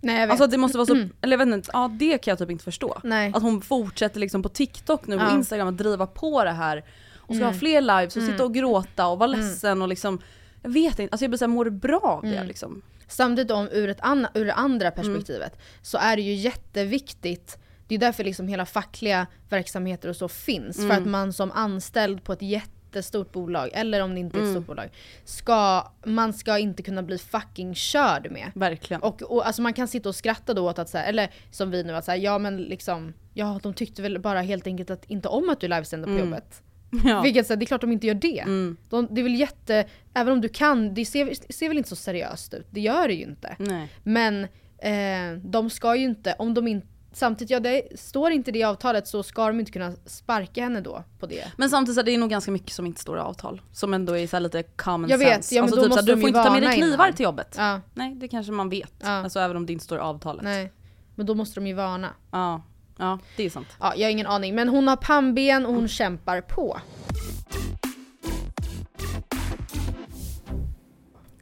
Nej jag vet. Alltså det måste vara så, eller jag vet inte, ja det kan jag typ inte förstå. Nej. Att hon fortsätter liksom på TikTok nu och Ja. Instagram att driva på det här. Och ska ha fler lives och sitta och gråta och vara ledsen och liksom, jag vet inte, alltså jag blir såhär, mår du bra av det liksom? Samtidigt om ur, ett anna, ur det Mm. andra perspektivet så är det ju jätteviktigt det är därför liksom hela fackliga verksamheter och så finns. För Mm. att man som anställd på ett jättestort bolag, eller om det inte är ett Mm. stort bolag, ska, man ska inte kunna bli fucking körd med. Verkligen. Och, och alltså man kan sitta och skratta då åt att så här, eller som vi nu att säga, ja men liksom, ja de tyckte väl bara helt enkelt att, inte om att du livesänder på Mm. jobbet. Ja. Vilket så här, det är klart de inte gör det. Mm. De, det är väl jätte, även om du kan, det ser, ser väl inte så seriöst ut. Det gör det ju inte. Nej. Men eh, de ska ju inte, om de inte Samtidigt, ja det står inte det i avtalet så ska de inte kunna sparka henne då på det. Men samtidigt så är det nog ganska mycket som inte står i avtal. Som ändå är så lite common Jag vet, sense. ja, men alltså typ så du får inte ta med dig knivar innan. till jobbet. Ja, Nej det kanske man vet. Ja. Alltså även om det inte står i avtalet. nej. Men då måste de ju varna. Ja, ja det är sant. Ja, jag har ingen aning. Men hon har pannben och hon kämpar på.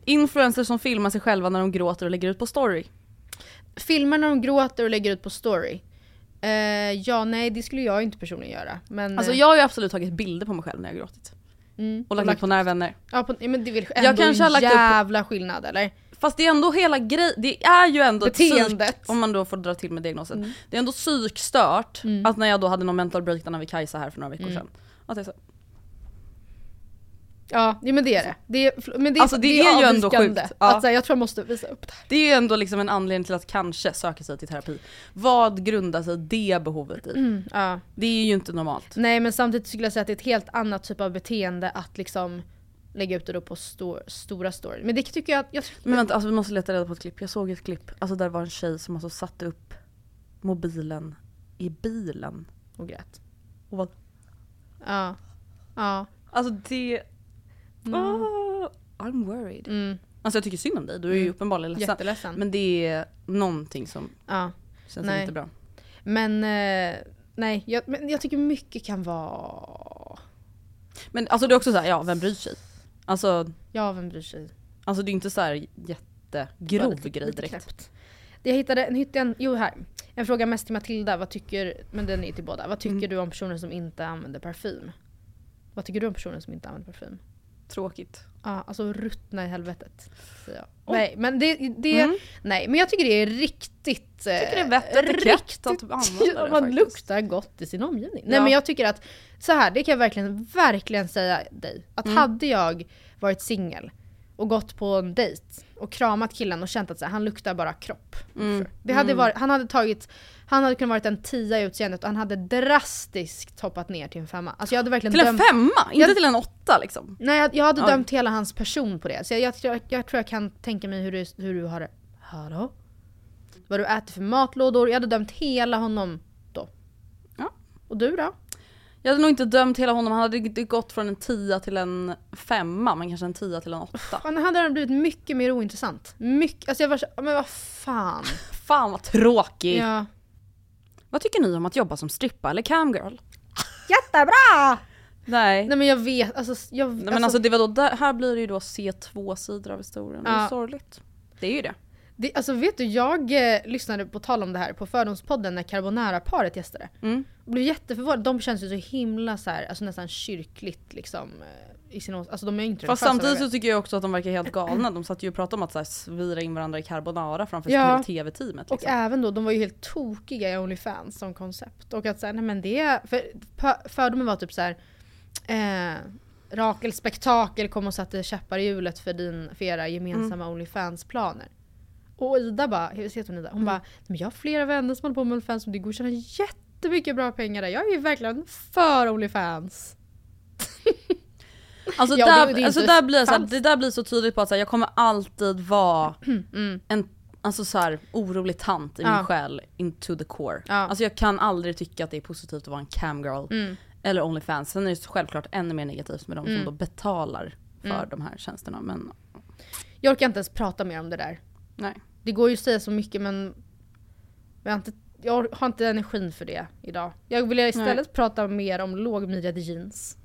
Influencers som filmar sig själva när de gråter och lägger ut på story. Filmar när de gråter och lägger ut på story. Eh, ja, nej det skulle jag inte personligen göra. Men, Alltså eh, jag har ju absolut tagit bilder på mig själv när jag har gråtit. mm, Och lagt ut på nära vänner. Ja, på, ja, men det är väl Jag ändå kanske har lagt upp- jävla skillnad eller? Fast det är ändå hela grejen, det är ju ändå ett Beteendet. psyk, om man då får dra till med diagnosen. Mm. Det är ändå psykstört Mm. att när jag då hade någon mental breakdown vid Kajsa här för några veckor Mm. sedan. Att jag så, Ja, men det är det. det är, men det, Alltså, det är ju ändå sjukt. Ja. Att, här, jag tror jag måste visa upp det här. det är ju ändå liksom en anledning till att kanske söka sig till terapi. Vad grundar sig det behovet i? Mm, ja. Det är ju inte normalt. Nej men samtidigt skulle jag säga att det är ett helt annat typ av beteende att liksom lägga ut det då på stor, stora story. Men det tycker jag att... Jag, Men vänta, alltså vi måste leta reda på ett klipp. Jag såg ett klipp, alltså där var en tjej som alltså satte upp mobilen i bilen. och grät. Och vad, Ja. Ja. alltså det... Ah, I'm worried. Mm, Alltså jag tycker synd om dig, du är ju Mm. uppenbarligen ledsen. jätteledsen. Men det är någonting som ja. känns Nej. inte bra. Men eh, nej, jag, men jag tycker mycket kan vara... Men alltså det är också så här, ja vem bryr sig? Alltså, Ja, vem bryr sig? alltså det är inte så här jättegrov lite- grej direkt. knäppt. Jag hittade, en hittade en, jo här. En fråga mest till Matilda, vad tycker, men den är till båda. Vad tycker Mm. du om personer som inte använder parfym? Vad tycker du om personer som inte använder parfym? Tråkigt. Ja, alltså ruttna i helvetet. jag. Oj. Nej, men det, det Mm. nej, men jag tycker det är riktigt... Jag tycker det är vett och etikett att använda det man faktiskt. luktar gott i sin omgivning. Nej Ja. men jag tycker att, så här, det kan jag verkligen, verkligen säga dig. Att Mm. hade jag varit singel och gått på en dejt och kramat killen och känt att så här, han luktar bara kropp. Mm. Det hade Mm. varit, han hade tagit, han hade kunnat varit en tia i utseendet och han hade drastiskt hoppat ner till en femma. Alltså jag hade verkligen Till en dömt- femma? Inte Jag- till en åtta liksom? Nej jag, jag hade Oj. dömt hela hans person på det. Så jag, jag, jag, jag tror jag kan tänka mig hur du, hur du har det. Hallå? Vad du äter för matlådor. Jag hade dömt hela honom då. Ja. Och du då? Jag hade nog inte dömt hela honom, han hade gått från en tia till en femma men kanske en tia till en åtta. Han hade han blivit mycket mer ointressant. Mycket, alltså jag var så, men vad fan. Fan vad tråkigt! Ja. Vad tycker ni om att jobba som strippa eller camgirl? Jättebra! Nej. Nej men jag vet, alltså, jag, Nej men alltså det var då, där, här blir det ju då se två sidor av historien. Det är Ja. sorgligt. Det är ju det. Det, alltså vet du, jag eh, lyssnade på tal om det här på Fördomspodden när Carbonara-paret gästade. Mm. Och blev jätteförvånad. De känns ju så himla så här, alltså nästan kyrkligt liksom. eh, I sin alltså de är inte Fast samtidigt så tycker jag också att de verkar helt galna. De satt ju och pratade om att så här, svira in varandra i carbonara framför Ja. tv-teamet. Och Liksom. även då, de var ju helt tokiga i Onlyfans som koncept. Och att säga, nej men det, för för- fördomen var typ så här. Eh, Rakel Spektakel kom och satte käppar i hjulet för, din, för era gemensamma Onlyfans-planer. Och Ida bara, hur heter hon Ida? Hon bara, men jag har flera vänner som håller på med Onlyfans och det går att tjäna jättemycket bra pengar där. Jag är verkligen för Onlyfans. Alltså, Ja, där, det alltså där blir, så det där blir så tydligt på att här, jag kommer alltid vara Mm. en alltså, så här, orolig tant i Ja. min själ into the core. Ja. Alltså jag kan aldrig tycka att det är positivt att vara en camgirl Mm. eller Onlyfans. Sen är det självklart ännu mer negativt med de Mm. som då betalar för Mm. de här tjänsterna. Men Jag orkar inte ens prata mer om det där. nej. Det går ju att säga så mycket men jag har inte, jag har inte energin för det idag. Jag vill istället prata mer om lågmidjade jeans.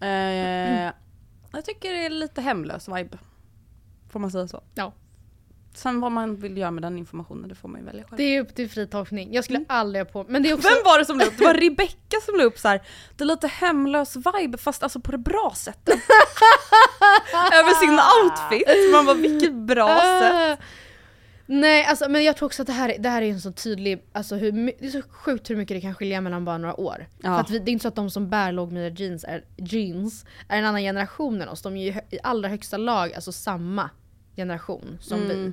Eh, jag tycker det är lite hemlös vibe. Får man säga så? Ja. Sen vad man vill göra med den informationen, det får man ju välja själv. Det är upp till fri tolkning. Jag skulle aldrig ha på Men det är också... Vem var det som la upp? Det var Rebecca som la upp så här. det är lite hemlös vibe fast alltså på det bra sättet. Över sin outfit. Man bara vilket bra sätt. Nej alltså men jag tror också att det här, det här är en så tydlig, alltså hur, det är så sjukt hur mycket det kan skilja mellan bara några år. Ja. För att vi, det är inte så att de som bär lågmidjade jeans är, jeans är en annan generation än oss. De är ju i allra högsta lag alltså samma generation som Mm. vi.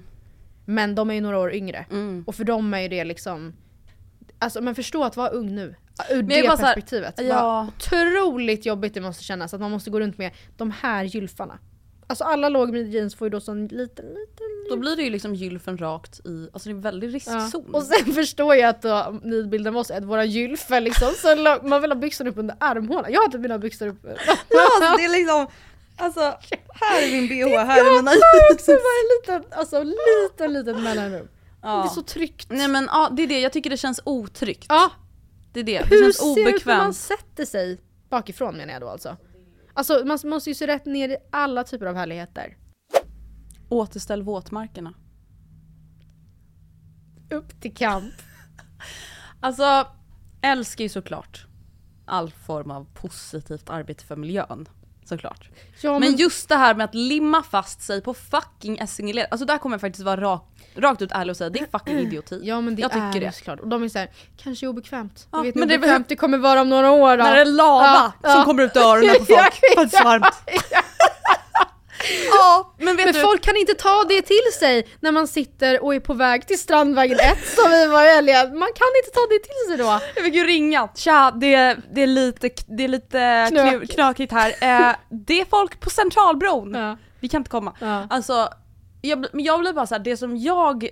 Men de är ju några år yngre. Och för dem är ju det liksom, alltså men förstå att vara ung nu. Ur Men det här, perspektivet. ja. Ja. Otroligt jobbigt det måste kännas att man måste gå runt med de här gylfarna. Alltså alla lågmidjade jeans får ju då sån liten, liten Då blir det ju liksom gylfen rakt i, alltså det är en väldig Ja. riskzon. Och sen förstår jag att då, nidbilden av oss att våra gylfer liksom, så man vill ha byxorna upp under armhålan. Jag har inte mina byxor upp. Ja, alltså, det är liksom, alltså här är min bh, här är mina Jag också bara en liten, alltså liten, liten mellanrum. Ja. Det är så tryggt. Nej men ja, det är det, jag tycker det känns otryggt. Ja, Det är det, det hur känns ser det ut när man obekvämt. sätter sig bakifrån menar jag då alltså? Alltså man måste ju se rätt ner i alla typer av härligheter. Återställ våtmarkerna. Upp till kamp. Alltså, älskar ju såklart all form av positivt arbete för miljön. Såklart. Ja, Men just det här med att limma fast sig på fucking Essingeled, alltså där kommer jag faktiskt vara rak, rakt ut ärlig och säga det är fucking idioti. Ja men det jag tycker är det. såklart. Och de är såhär, kanske obekvämt. Ja, vet men det hur bekvämt det kommer vara om några år då. När det är lava Ja, som ja. kommer ut öronen på folk för att det är så varmt. Ja, men vet Men du, folk kan inte ta det till sig när man sitter och är på väg till Strandvägen 1 som vi var i helgen. Man kan inte ta det till sig då. jag fick ju ringa. Tja, det, det är lite, det är lite Knök. knu- knökigt här. Eh, det är folk på Centralbron. Ja. Vi kan inte komma. Ja. Alltså, jag, men jag blir bara så här, det som jag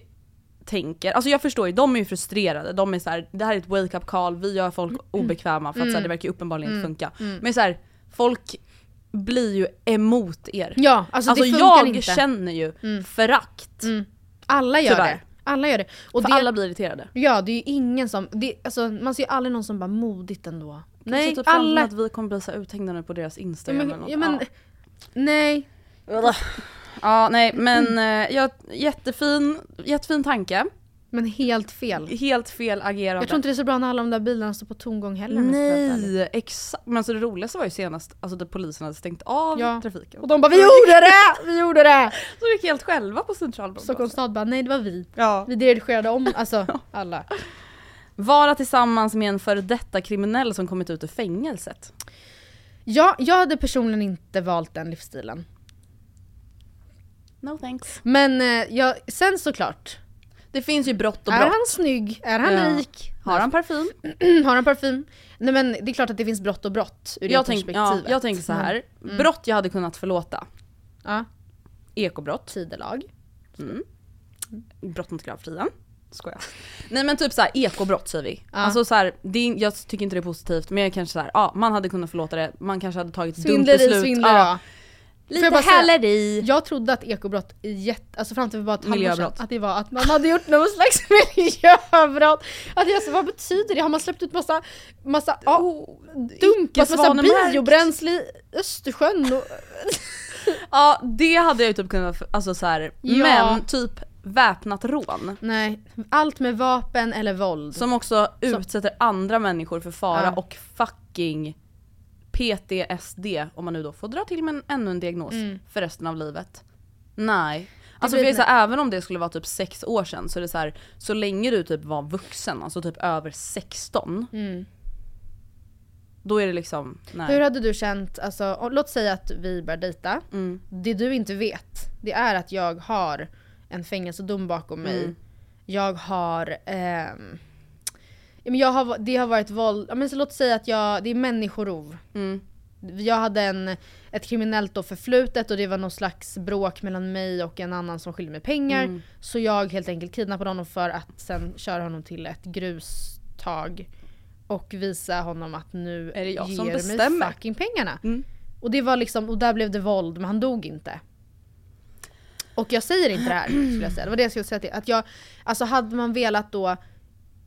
tänker, alltså jag förstår ju, de är ju frustrerade, de är så här, det här är ett wake up call, vi gör folk obekväma för att så här, det verkar ju uppenbarligen inte funka. Men så här, folk blir ju emot er. Ja, alltså, Alltså det funkar jag inte. känner ju förakt. Alla gör Tyvärr. det. Alla gör det. Och För det, alla blir irriterade. Ja, det är ju ingen som, det, alltså, man ser ju aldrig någon som bara modigt ändå. Nej, typ alla... att vi kommer bli så uthängda nu på deras instagram men, eller något. ja, men, ja. nej. ja nej men ja, jättefin, jättefin tanke. Men helt fel. Helt fel agerande. Jag tror inte det är så bra när alla de där bilarna står på tomgång heller. Nej, exakt. Men alltså det roligaste var ju senast alltså, att polisen hade stängt av Ja. trafiken. Och de bara 'Vi gjorde det! Vi gjorde det!' Så de gick helt själva på Centralbron. Stockholms stad bara 'Nej det var vi' Ja. Vi dirigerade om, alltså alla. Vara tillsammans med en före detta kriminell som kommit ut ur fängelset. Ja, jag hade personligen inte valt den livsstilen. No thanks. Men eh, jag, sen såklart, Det finns ju brott och är brott. han snygg? Är han Ja. rik? Har han parfym? Har han parfym? Nej men det är klart att det finns brott och brott ur Jag, det tänk, ja, perspektivet. jag tänker så här. brott jag hade kunnat förlåta. Ja, Ekobrott. tidelag. Brott mot gravfriden. Skojar. Nej men typ såhär ekobrott säger vi. Alltså så här, det är, jag tycker inte det är positivt men jag kanske såhär, ja man hade kunnat förlåta det, man kanske hade tagit ett dumt beslut. svindleri. ja. Lite jag häleri. Jag trodde att ekobrott är jätte, alltså fram till för bara ett halvår sedan, att det var att man hade gjort någon slags miljöbrott. Att jag så, vad betyder det? Har man släppt ut massa, massa ja, dumpat massa icke-svanemärkt. biobränsle i Östersjön? Och, Ja det hade jag ju typ kunnat, alltså så här. Ja. men typ väpnat rån. nej, allt med vapen eller våld. Som också utsätter andra människor för fara Ja. och fucking PTSD, om man nu då får dra till med en, ännu en diagnos för resten av livet. Nej. Alltså för så här, även om det skulle vara typ sex år sedan så är det så här, så länge du typ var vuxen, alltså typ över 16. Då är det liksom, nej. Hur hade du känt, alltså, låt säga att vi börjar dejta. Mm. Det du inte vet, det är att jag har en fängelsedom bakom mig. Mm. Jag har, ehm, men jag har, det har varit våld, men så låt säga att jag, det är människorov. Mm. Jag hade en, ett kriminellt då förflutet och det var någon slags bråk mellan mig och en annan som skyllde mig pengar. Mm. Så jag helt enkelt kidnappade honom för att sen köra honom till ett grustag. Och visa honom att nu Är det jag ger som mig bestämmer? fucking pengarna. Mm. Och det var liksom, och där blev det våld men han dog inte. Och jag säger inte det här skulle jag säga, det var det jag skulle säga till Att jag, alltså hade man velat då,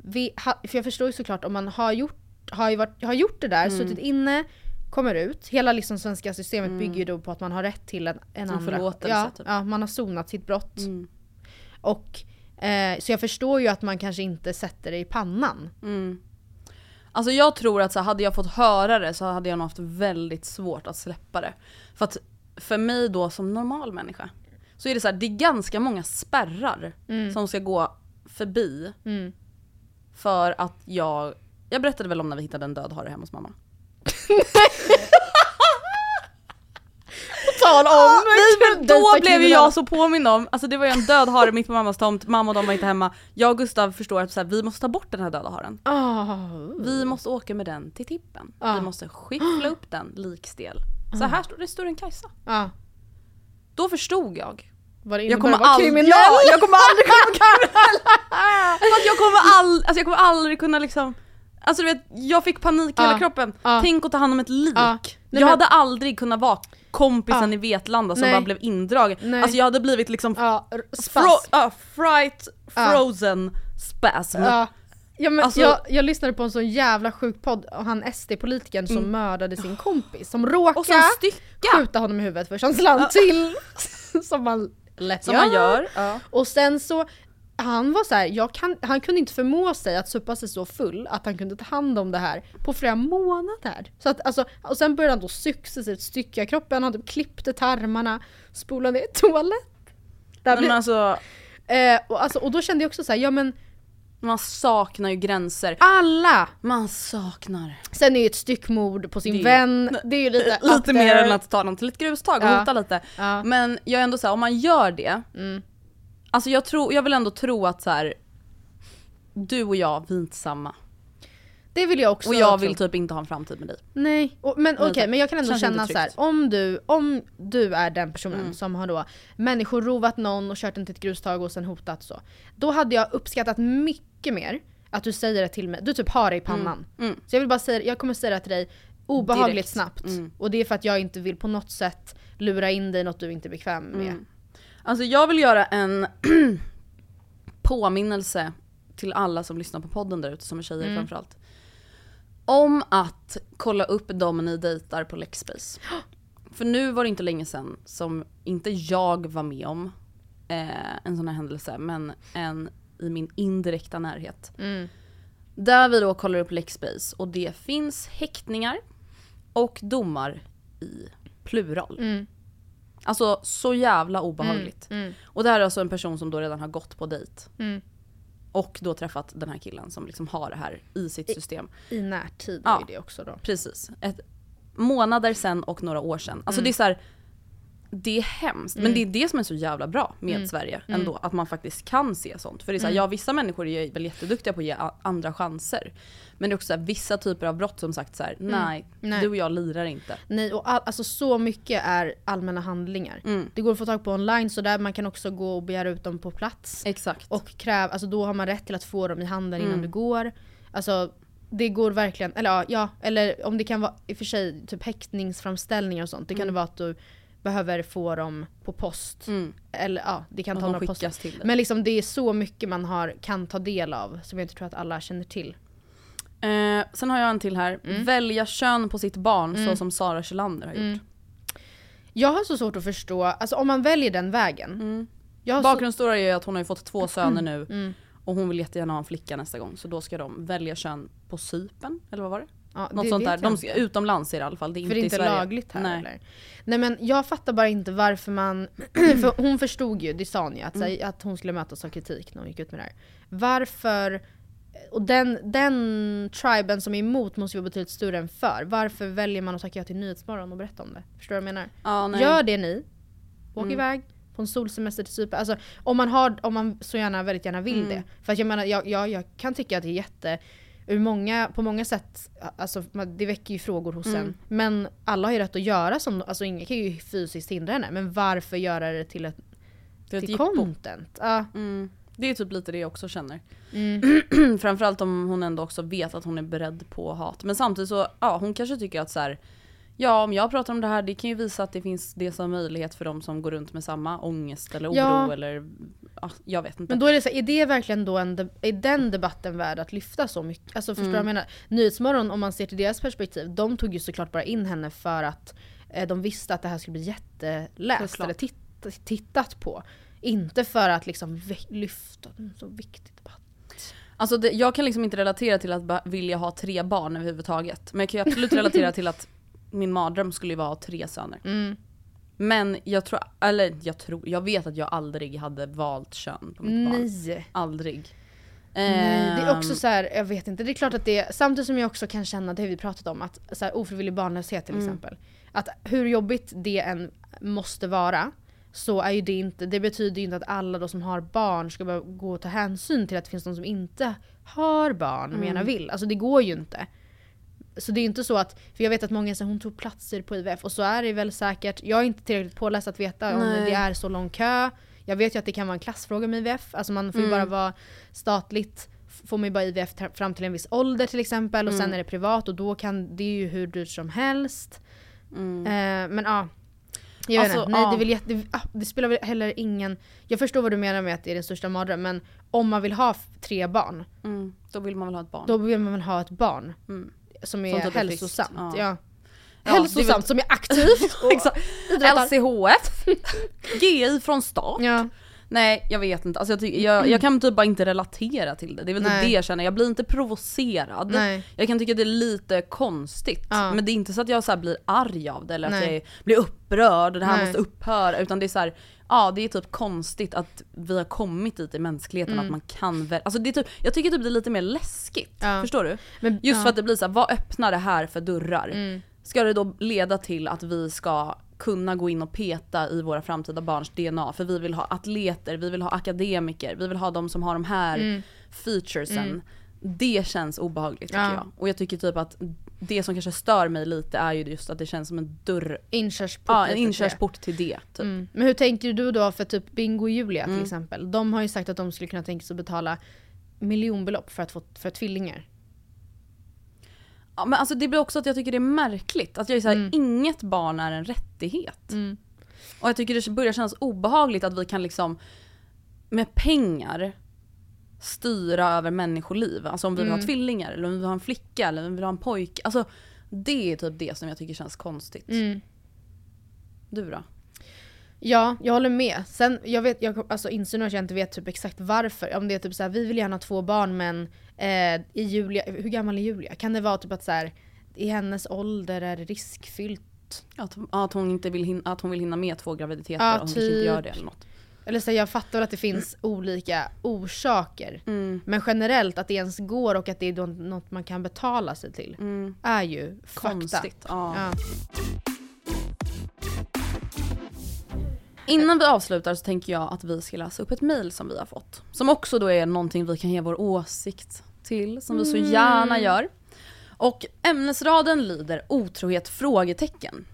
vi, ha, för jag förstår ju såklart om man har gjort, har, ju varit, har gjort det där, Mm. suttit inne, kommer ut. Hela liksom svenska systemet bygger ju då på att man har rätt till en, en, andra. förlåtelse, Ja, typ. ja, man har sonat sitt brott. Mm. Och, eh, så jag förstår ju att man kanske inte sätter det i pannan. Alltså jag tror att så hade jag fått höra det så hade jag nog haft väldigt svårt att släppa det. För att för mig då som normal människa så är det så här, det är ganska många spärrar som ska gå förbi. För att jag, jag berättade väl om när vi hittade en död hare hemma hos mamma. Tal om! Nej men då blev ju jag så påmind om, alltså det var ju en död hare mitt på mammas tomt, mamma och de var inte hemma. Jag och Gustav förstår att så här, vi måste ta bort den här döda haren. Oh. Vi måste åka med den till tippen. Ja. Vi måste skiffla upp den likstel. Så här står det står en Kajsa. Ja. Då förstod jag. Vad det Jag kommer, att vara aldrig, kriminell. ja, jag kommer aldrig kunna vara kriminell! För att jag kommer, all, alltså jag kommer aldrig kunna liksom Alltså du vet, jag fick panik i hela Ja. kroppen. Ja. Tänk att ta hand om ett lik. Ja. Nej, jag men- hade aldrig kunnat vara kompisen i Vetlanda som Nej. bara blev indragen. Nej. Alltså jag hade blivit liksom Ja, fro- fright, frozen spasm. Ja. Men Alltså- jag, jag lyssnade på en sån jävla sjuk podd och han SD-politikern som mördade sin kompis som Mm. Och råkade skjuta honom i huvudet för hans land till. som man lätt Som man gör. Ja. Och sen så, han var så här, jag kan, han kunde inte förmå sig att supa sig så full att han kunde ta hand om det här på flera månader. Så att, alltså, och sen började han då successivt stycka kroppen, han typ klippte tarmarna, spolade ner toalett. Där Men blev, alltså, eh, och, alltså, och då kände jag också så här, ja men man saknar ju gränser. alla! Man saknar. Sen är ju ett styckmord på sin Det- vän, det är ju lite Lite mer there. än att ta dem till ett grustag och Ja. hota lite. Ja. Men jag är ändå såhär, om man gör det. Mm. Alltså jag, tror, jag vill ändå tro att så här. Du och jag, vi är inte samma. Det vill jag också Och jag vill typ inte ha en framtid med dig. Nej, och, men okej Lite. men jag kan ändå känna så här, om du, om du är den personen Mm. som har då människorovat någon och kört den till ett grustag och sen hotat så. Då hade jag uppskattat mycket mer att du säger det till mig, du typ har det i pannan. Mm. Så jag vill bara säga, jag kommer säga det till dig obehagligt Direkt. snabbt. Mm. Och det är för att jag inte vill på något sätt lura in dig något du inte är bekväm med. Mm. Alltså jag vill göra en påminnelse till alla som lyssnar på podden där ute, som är tjejer Mm. framförallt. Om att kolla upp dem ni dejtar på Lexbase. För nu var det inte länge sedan som inte jag var med om eh, en sån här händelse, men en i min indirekta närhet. Mm. Där vi då kollar upp Lexbase och det finns häktningar och domar i plural. Mm. Alltså så jävla obehagligt. Mm. Och det här är alltså en person som då redan har gått på dejt. Mm. Och då träffat den här killen som liksom har det här i sitt system. I närtid Ja. ju det också då. Precis. Ett, månader sen och några år sedan. Alltså Mm. det är så här, Det är hemskt, men det är det som är så jävla bra med Mm. Sverige ändå. Att man faktiskt kan se sånt. För det är så här, ja vissa människor är väl jätteduktiga på att ge andra chanser. Men det är också så här, vissa typer av brott som sagt så här, nej, Mm. Nej. du och jag lirar inte. Nej, och all, alltså så mycket är allmänna handlingar. Mm. Det går att få tag på online så där man kan också gå och begära ut dem på plats. Exakt. Och kräv, alltså då har man rätt till att få dem i handen innan Mm. du går. Alltså det går verkligen, eller ja, eller om det kan vara i och för sig typ häktningsframställningar och sånt. Det kan det vara att du behöver få dem på post. Mm. Eller ja, det kan Att ta de några post. Men liksom det är så mycket man har, kan ta del av som jag inte tror att alla känner till. Eh, sen har jag en till här. Mm. Välja kön på sitt barn så som Sara Kjelander har gjort. Mm. Jag har så svårt att förstå, alltså om man väljer den vägen. Så- Bakgrundsstory är ju att hon har ju fått två söner nu Mm. och hon vill jättegärna ha en flicka nästa gång så då ska de välja kön på Cypern, eller vad var det? Ja, Något sånt där. De ska, utomlands i alla fall, det är För inte det är inte lagligt här Nej. eller? Nej men jag fattar bara inte varför man... för hon förstod ju, det sa hon ju, att, Mm. att hon skulle mötas av kritik när hon gick ut med det här. Varför... Och den, den triben som är emot måste ju vara betydligt större än för. Varför väljer man att tacka ja till Nyhetsmorgon och berätta om det? Förstår du vad jag menar? Ja, nej. Gör det ni. Åk Mm. iväg på en solsemester till Cypern. Alltså om man, har, om man så gärna, väldigt gärna vill Mm. det. För att jag menar, jag, jag, jag kan tycka att det är jätte... Ur många, på många sätt, alltså det väcker ju frågor hos Mm. en. Men alla har ju rätt att göra som, alltså ingen kan ju fysiskt hindra henne. Men varför göra det till ett, Till ett till jippo. content? Ja. Mm. Det är typ lite det jag också känner. Mm. Framförallt om hon ändå också vet att hon är beredd på hat. Men samtidigt så, ja hon kanske tycker att så här. Ja om jag pratar om det här det kan ju visa att det finns det som möjlighet för de som går runt med samma ångest eller oro Ja. eller ja, jag vet inte. Men då är det så här, är det verkligen då en, är den debatten värd att lyfta så mycket? Alltså förstår du Mm. vad jag menar? Nyhetsmorgon, om man ser till deras perspektiv, de tog ju såklart bara in henne för att eh, de visste att det här skulle bli jätteläst Såklart. eller titt, tittat på. Inte för att liksom lyfta en så viktig debatt. Alltså det, jag kan liksom inte relatera till att bara vilja ha tre barn överhuvudtaget. Men jag kan ju absolut relatera till att min mardröm skulle vara att ha tre söner. Mm. Men jag tror, eller jag tror, jag vet att jag aldrig hade valt kön på mitt barn. Nej. Aldrig. Nej, det är Ehm, också så här, jag vet inte, det är klart att det samtidigt som jag också kan känna, det har vi pratat om, att så här, ofrivillig barnlöshet till Mm. exempel. Att hur jobbigt det än måste vara, så är ju det inte, det betyder ju inte att alla då som har barn ska behöva gå och ta hänsyn till att det finns de som inte har barn men gärna vill. Alltså det går ju inte. Så det är inte så att, för jag vet att många säger hon tog platser på IVF och så är det väl säkert. Jag är inte tillräckligt påläst att veta om Nej. det är så lång kö. Jag vet ju att det kan vara en klassfråga med IVF, alltså man får ju bara vara statligt får man ju bara IVF fram till en viss ålder till exempel och sen är det privat och då kan det är ju hur dyrt som helst. Eh, men ja. Jag vet Alltså, inte, nej ja. det, vill, det, ah, det spelar väl heller ingen... Jag förstår vad du menar med att det är den största mardrömmen men om man vill ha tre barn, mm, då vill man väl ha ett barn. då vill man väl ha ett barn. Mm. Som är Som typ är hälsosamt. ja. Ja. Hälsosamt, väl- som är aktivt. och. LCHF, GI från start. Ja. Nej jag vet inte, alltså jag, jag, jag kan typ bara inte relatera till det. Det är väl Nej. typ det jag känner, jag blir inte provocerad. Nej. Jag kan tycka det är lite konstigt. Ja. Men det är inte så att jag så blir arg av det eller att Nej. jag blir upprörd och det här Nej. måste upphöra. Utan det är så här, ja det är typ konstigt att vi har kommit dit i mänskligheten att man kan väl, alltså det är typ, jag tycker typ det är lite mer läskigt. Mm. Ja. Förstår du? Men- Just ja. Mm. för att det blir så här, vad öppnar det här för dörrar? Ska det då leda till att vi ska kunna gå in och peta i våra framtida barns DNA? För vi vill ha atleter, vi vill ha akademiker, vi vill ha de som har de här featuresen. Det känns obehagligt tycker Mm. Ja. jag. Och jag tycker typ att det som kanske stör mig lite är ju just att det känns som en dörr, Inkörsport. ja, en lite till det. inkörsport till det. Typ. Mm. Men hur tänkte du då för typ Bingo och Julia Mm. till exempel? De har ju sagt att de skulle kunna tänka sig att betala miljonbelopp för att få för tvillingar. Ja, men alltså det blir också att jag tycker det är märkligt. Att jag är såhär, Mm. inget barn är en rättighet. Och jag tycker det börjar kännas obehagligt att vi kan liksom med pengar styra över människoliv. Alltså om vi vill ha tvillingar eller om vi vill ha en flicka eller om vi vill ha en pojke. Alltså det är typ det som jag tycker känns konstigt. Mm. Du då? Ja, jag håller med. Sen, jag vet, jag alltså, inser nu att jag inte vet typ exakt varför. Om det är typ såhär, vi vill gärna ha två barn men eh, i Julia, hur gammal är Julia? Kan det vara typ att såhär, i hennes ålder är det riskfyllt? Att, att, hon inte vill hinna, att hon vill hinna med två graviditeter Ja, och hon kanske inte typ. gör det eller något. Eller så här, jag fattar väl att det finns olika orsaker. Mm. Men generellt att det ens går och att det är något man kan betala sig till. Är ju Mm. Konstigt. Ja. Ja. Innan vi avslutar så tänker jag att vi ska läsa upp ett mail som vi har fått. Som också då är någonting vi kan ge vår åsikt till, som vi så gärna gör. Och ämnesraden lyder otrohet? frågetecken.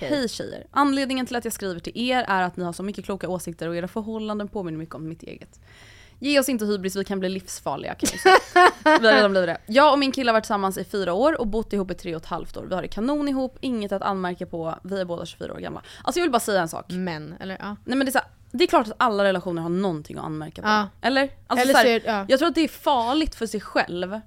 Hej tjejer! Anledningen till att jag skriver till er är att ni har så mycket kloka åsikter och era förhållanden påminner mycket om mitt eget. Ge oss inte hybris, vi kan bli livsfarliga kan. Vi har redan blivit det. Jag och min kille har varit tillsammans i fyra år och bott ihop i tre och ett halvt år. Vi har det kanon ihop, inget att anmärka på, vi är båda 24 år gamla. Alltså jag vill bara säga en sak. Men, eller ja. Nej men det är, så här, det är klart att alla relationer har någonting att anmärka på. Ja. Eller? Alltså Eller så här, så är- ja. Jag tror att det är farligt för sig själv.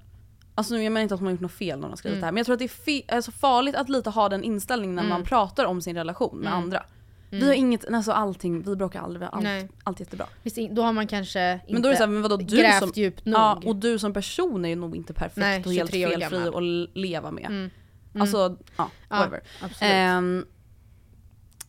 Alltså nu jag menar inte att hon har gjort något fel när hon har skrivit Mm. det här. Men jag tror att det är alltså farligt att lite ha den inställningen när Mm. man pratar om sin relation med andra. Vi har inget, alltså allting, vi bråkar aldrig, vi har allt, Nej. allt jättebra. Visst, Då har man kanske inte Men då är det såhär, men vadå du grävt som, djupt nog. Ja, och du som person är ju nog inte perfekt Nej, och helt 23 år felfri att leva med. Alltså, ja, Ja, whatever. absolut.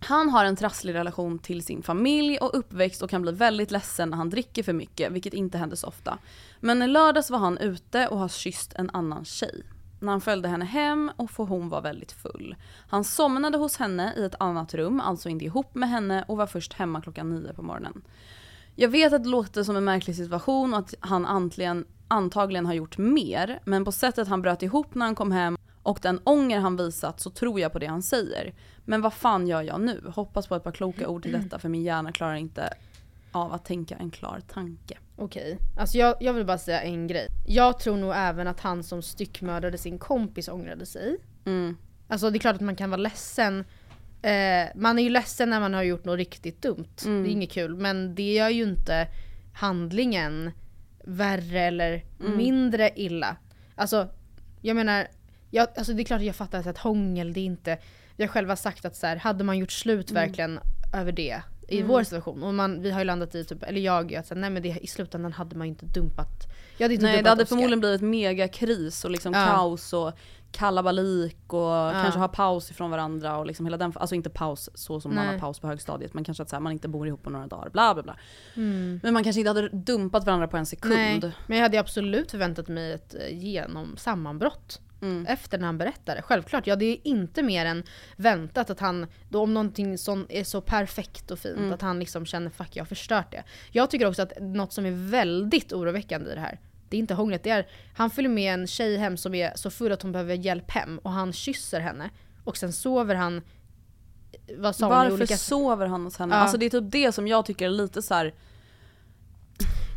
Han har en trasslig relation till sin familj och uppväxt och kan bli väldigt ledsen när han dricker för mycket, vilket inte händer så ofta. Men i lördags var han ute och har kysst en annan tjej. När han följde henne hem och för hon var väldigt full. Han somnade hos henne i ett annat rum, alltså inte ihop med henne och var först hemma klockan nio på morgonen. Jag vet att det låter som en märklig situation och att han antligen, antagligen har gjort mer, men på sättet han bröt ihop när han kom hem och den ånger han visat så tror jag på det han säger. Men vad fan gör jag nu? Hoppas på ett par kloka ord till detta för min hjärna klarar inte av att tänka en klar tanke. Okej, alltså jag, jag vill bara säga en grej. Jag tror nog även att han som styckmördade sin kompis ångrade sig. Mm. Alltså det är klart att man kan vara ledsen. Eh, man är ju ledsen när man har gjort något riktigt dumt. Mm. Det är inget kul. Men det gör ju inte handlingen värre eller Mm. mindre illa. Alltså, jag menar, jag, alltså det är klart att jag fattar att hångel, det är inte... Vi har själva sagt att så här, hade man gjort slut Mm. verkligen över det, i Mm. vår situation. Och man, vi har ju landat i, typ, eller jag, att säga, nej men det, i slutändan hade man ju inte dumpat. Jag hade inte Nej dumpat det hade Oscar. förmodligen blivit megakris och liksom Ja. kaos och kalabalik och kanske ha paus ifrån varandra och liksom hela den, alltså inte paus så som man Nej. har paus på högstadiet men kanske att så här, man inte bor ihop på några dagar, bla bla bla. Mm. Men man kanske inte hade dumpat varandra på en sekund. Nej, men jag hade absolut förväntat mig ett eh, genom sammanbrott. Mm. Efter när han berättade. Självklart, ja det är inte mer än väntat att han, då om någonting som är så perfekt och fint, Mm. att han liksom känner fuck jag har förstört det. Jag tycker också att något som är väldigt oroväckande i det här, det är inte hånglet, det är han följer med en tjej hem som är så full att hon behöver hjälp hem och han kysser henne. Och sen sover han, vad sa Varför olika... sover han hos henne? Ja. Alltså det är typ det som jag tycker är lite så här.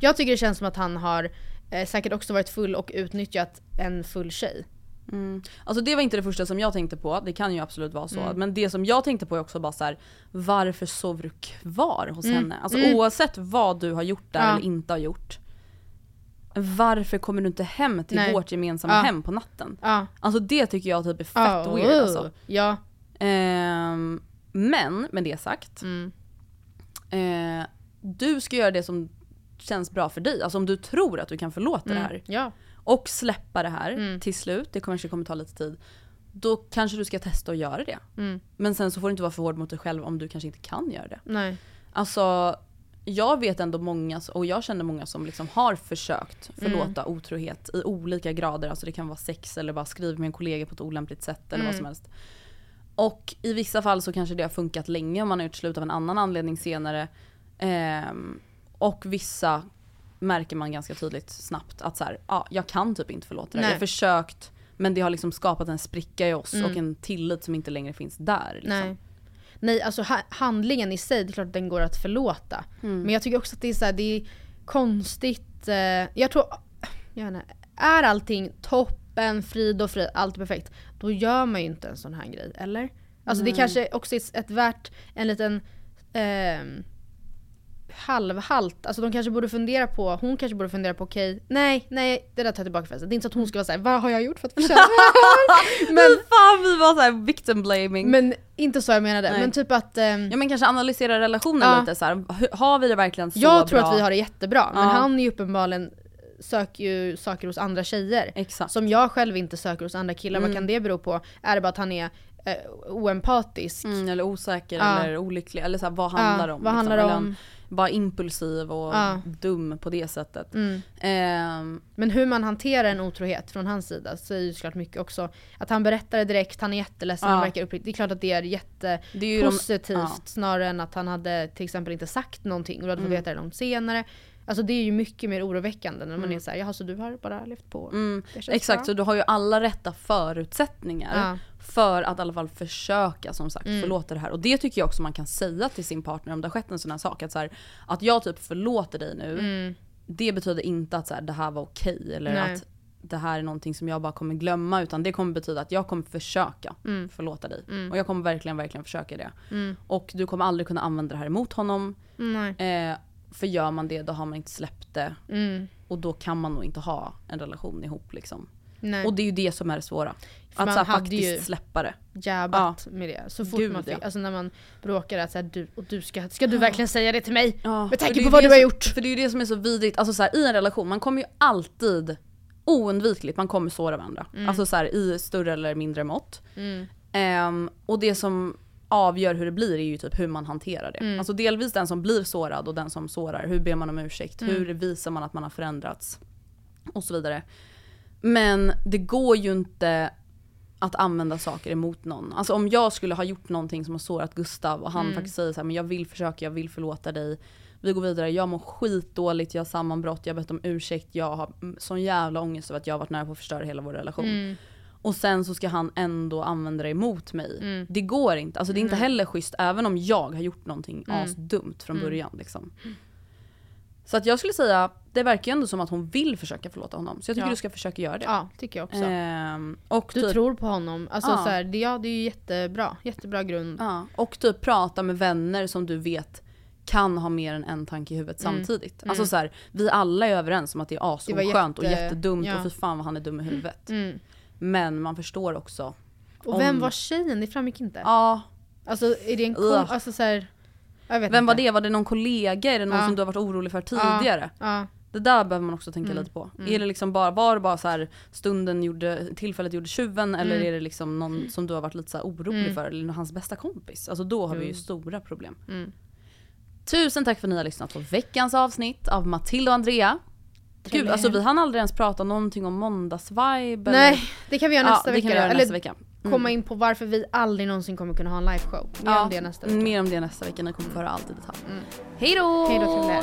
Jag tycker det känns som att han har eh, säkert också varit full och utnyttjat en full tjej. Mm. Alltså det var inte det första som jag tänkte på, det kan ju absolut vara så. Mm. Men det som jag tänkte på är också bara så här: varför sover du kvar hos Mm. henne? Alltså Mm. oavsett vad du har gjort där Ja. eller inte har gjort. Varför kommer du inte hem till Nej. vårt gemensamma Ja. hem på natten? Ja. Alltså det tycker jag typ är fett Ja, weird oh. alltså. Ja. Ehm, men med det sagt. Mm. Eh, du ska göra det som känns bra för dig. Alltså om du tror att du kan förlåta det här Ja. Och släppa det här Mm. till slut, det kanske kommer ta lite tid. Då kanske du ska testa att göra det. Mm. Men sen så får du inte vara för hård mot dig själv om du kanske inte kan göra det. Nej. Alltså, jag vet ändå många, och jag känner många som liksom har försökt förlåta Mm. otrohet i olika grader. Alltså det kan vara sex eller bara skriva med en kollega på ett olämpligt sätt eller vad Mm. som helst. Och i vissa fall så kanske det har funkat länge om man har gjort slut av en annan anledning senare. Ehm, och vissa märker man ganska tydligt snabbt att så här, ja, jag kan typ inte förlåta det. Nej. Jag har försökt men det har liksom skapat en spricka i oss Mm. och en tillit som inte längre finns där. Liksom. Nej. Nej, alltså ha- handlingen i sig, det är klart att den går att förlåta. Mm. Men jag tycker också att det är, så här, det är konstigt. Eh, jag tror, jag inte, är allting toppen, frid och frid, allt perfekt. Då gör man ju inte en sån här grej, eller? Alltså det Nej. kanske också är ett värt en liten ehm, halvhalt. Alltså de kanske borde fundera på, hon kanske borde fundera på okej, nej, nej, det där tar jag tillbaka förresten. Det är inte så att hon ska vara såhär, vad har jag gjort för att förtjäna? Men fan vi var såhär victim blaming. Men inte så jag menade, Nej. men typ att ehm, Ja men kanske analysera relationen Ja. lite så här. H- har vi det verkligen så Jag tror bra? att vi har det jättebra, men Ja. han är ju uppenbarligen söker ju saker hos andra tjejer. Exakt. Som jag själv inte söker hos andra killar. Vad Mm. kan det bero på? Är det bara att han är eh, oempatisk? Mm, eller osäker Ja. eller olycklig. Eller så här, vad handlar det om? vad handlar det om? Bara impulsiv och Ja. dum på det sättet. Mm. Ehm, Men hur man hanterar en otrohet från hans sida säger ju såklart mycket också. Att han berättar det direkt, han är jätteledsen, Ja. han verkar uppriktig. Det är klart att det är Det är de- jättepositivt ja. snarare än att han hade till exempel inte sagt någonting och du hade fått Mm. veta det långt senare. Alltså det är ju mycket mer oroväckande när man Mm. är såhär, jaha så du har bara levt på. mm, exakt, bra. så du har ju alla rätta förutsättningar Ja. för att i alla fall försöka som sagt Mm. förlåta det här. Och det tycker jag också man kan säga till sin partner om det har skett en sån här sak. Att, så här, att jag typ förlåter dig nu, Mm. det betyder inte att så här, det här var okej eller Nej. att det här är någonting som jag bara kommer glömma utan det kommer betyda att jag kommer försöka Mm. förlåta dig. Mm. Och jag kommer verkligen, verkligen försöka det. Mm. Och du kommer aldrig kunna använda det här emot honom. Eh, för gör man det då har man inte släppt det. Mm. Och då kan man nog inte ha en relation ihop liksom. Nej. Och det är ju det som är det svåra. För att man så här, faktiskt släppa det. Jabbat med det. Så fort Gud, man fick, ja. alltså när man bråkar att så här, du, och du ska, ska du verkligen säga det till mig? Ja, Med tanke på vad du har som- gjort. För det är ju det som är så vidrigt, alltså så här, i en relation, man kommer ju alltid oundvikligt, man kommer såra varandra. Mm. Alltså så här, i större eller mindre mått. Mm. Ehm, och det som avgör hur det blir är ju typ hur man hanterar det. Mm. Alltså delvis den som blir sårad och den som sårar. Hur ber man om ursäkt? Mm. Hur visar man att man har förändrats? Och så vidare. Men det går ju inte att använda saker emot någon. Alltså om jag skulle ha gjort någonting som har sårat Gustav och han Mm. faktiskt säger så här, men jag vill försöka, jag vill förlåta dig. Vi går vidare, jag mår skitdåligt, jag har sammanbrott, jag har bett om ursäkt, jag har sån jävla ångest över att jag har varit nära på att förstöra hela vår relation. Mm. Och sen så ska han ändå använda det emot mig. Mm. Det går inte. Alltså det är inte Nej. heller schysst även om jag har gjort någonting Mm. asdumt från Mm. början. Liksom. Så att jag skulle säga, det verkar ju ändå som att hon vill försöka förlåta honom. Så jag tycker Ja. du ska försöka göra det. Ja, tycker jag också. Ehm, och Du typ, tror på honom. Alltså Ja. så här, det, ja, det är ju jättebra. Jättebra grund. ja, och typ prata med vänner som du vet kan ha mer än en tanke i huvudet Mm. samtidigt. Mm. Alltså så här, vi alla är överens om att det är var asoskönt och jätte- jättedumt ja. och för fan vad han är dum i huvudet. Mm. Men man förstår också. Och vem om- var tjejen? Det framgick inte. Ja, Alltså är det en kom- Ugh. alltså så här, Jag vet Vem var inte. det? Var det någon kollega? Är det någon Ja. som du har varit orolig för tidigare? Ja. Det där behöver man också tänka Mm. lite på. Är det liksom bara, var det bara så här stunden gjorde, tillfället gjorde tjuven eller Mm. är det liksom någon som du har varit lite så orolig Mm. för eller hans bästa kompis? Alltså då har vi ju Mm. stora problem. Mm. Tusen tack för att ni har lyssnat på veckans avsnitt av Matilda och Andrea. Gud, alltså vi hann aldrig ens prata någonting om måndagsvibe Nej, eller... det kan vi göra Ja, nästa det vecka göra nästa vecka. komma in på varför vi aldrig någonsin kommer kunna ha en liveshow. Mer om det nästa vecka. Mer om det nästa vecka, ni kommer få höra allt i detalj. Hej då! Mm. Hej då,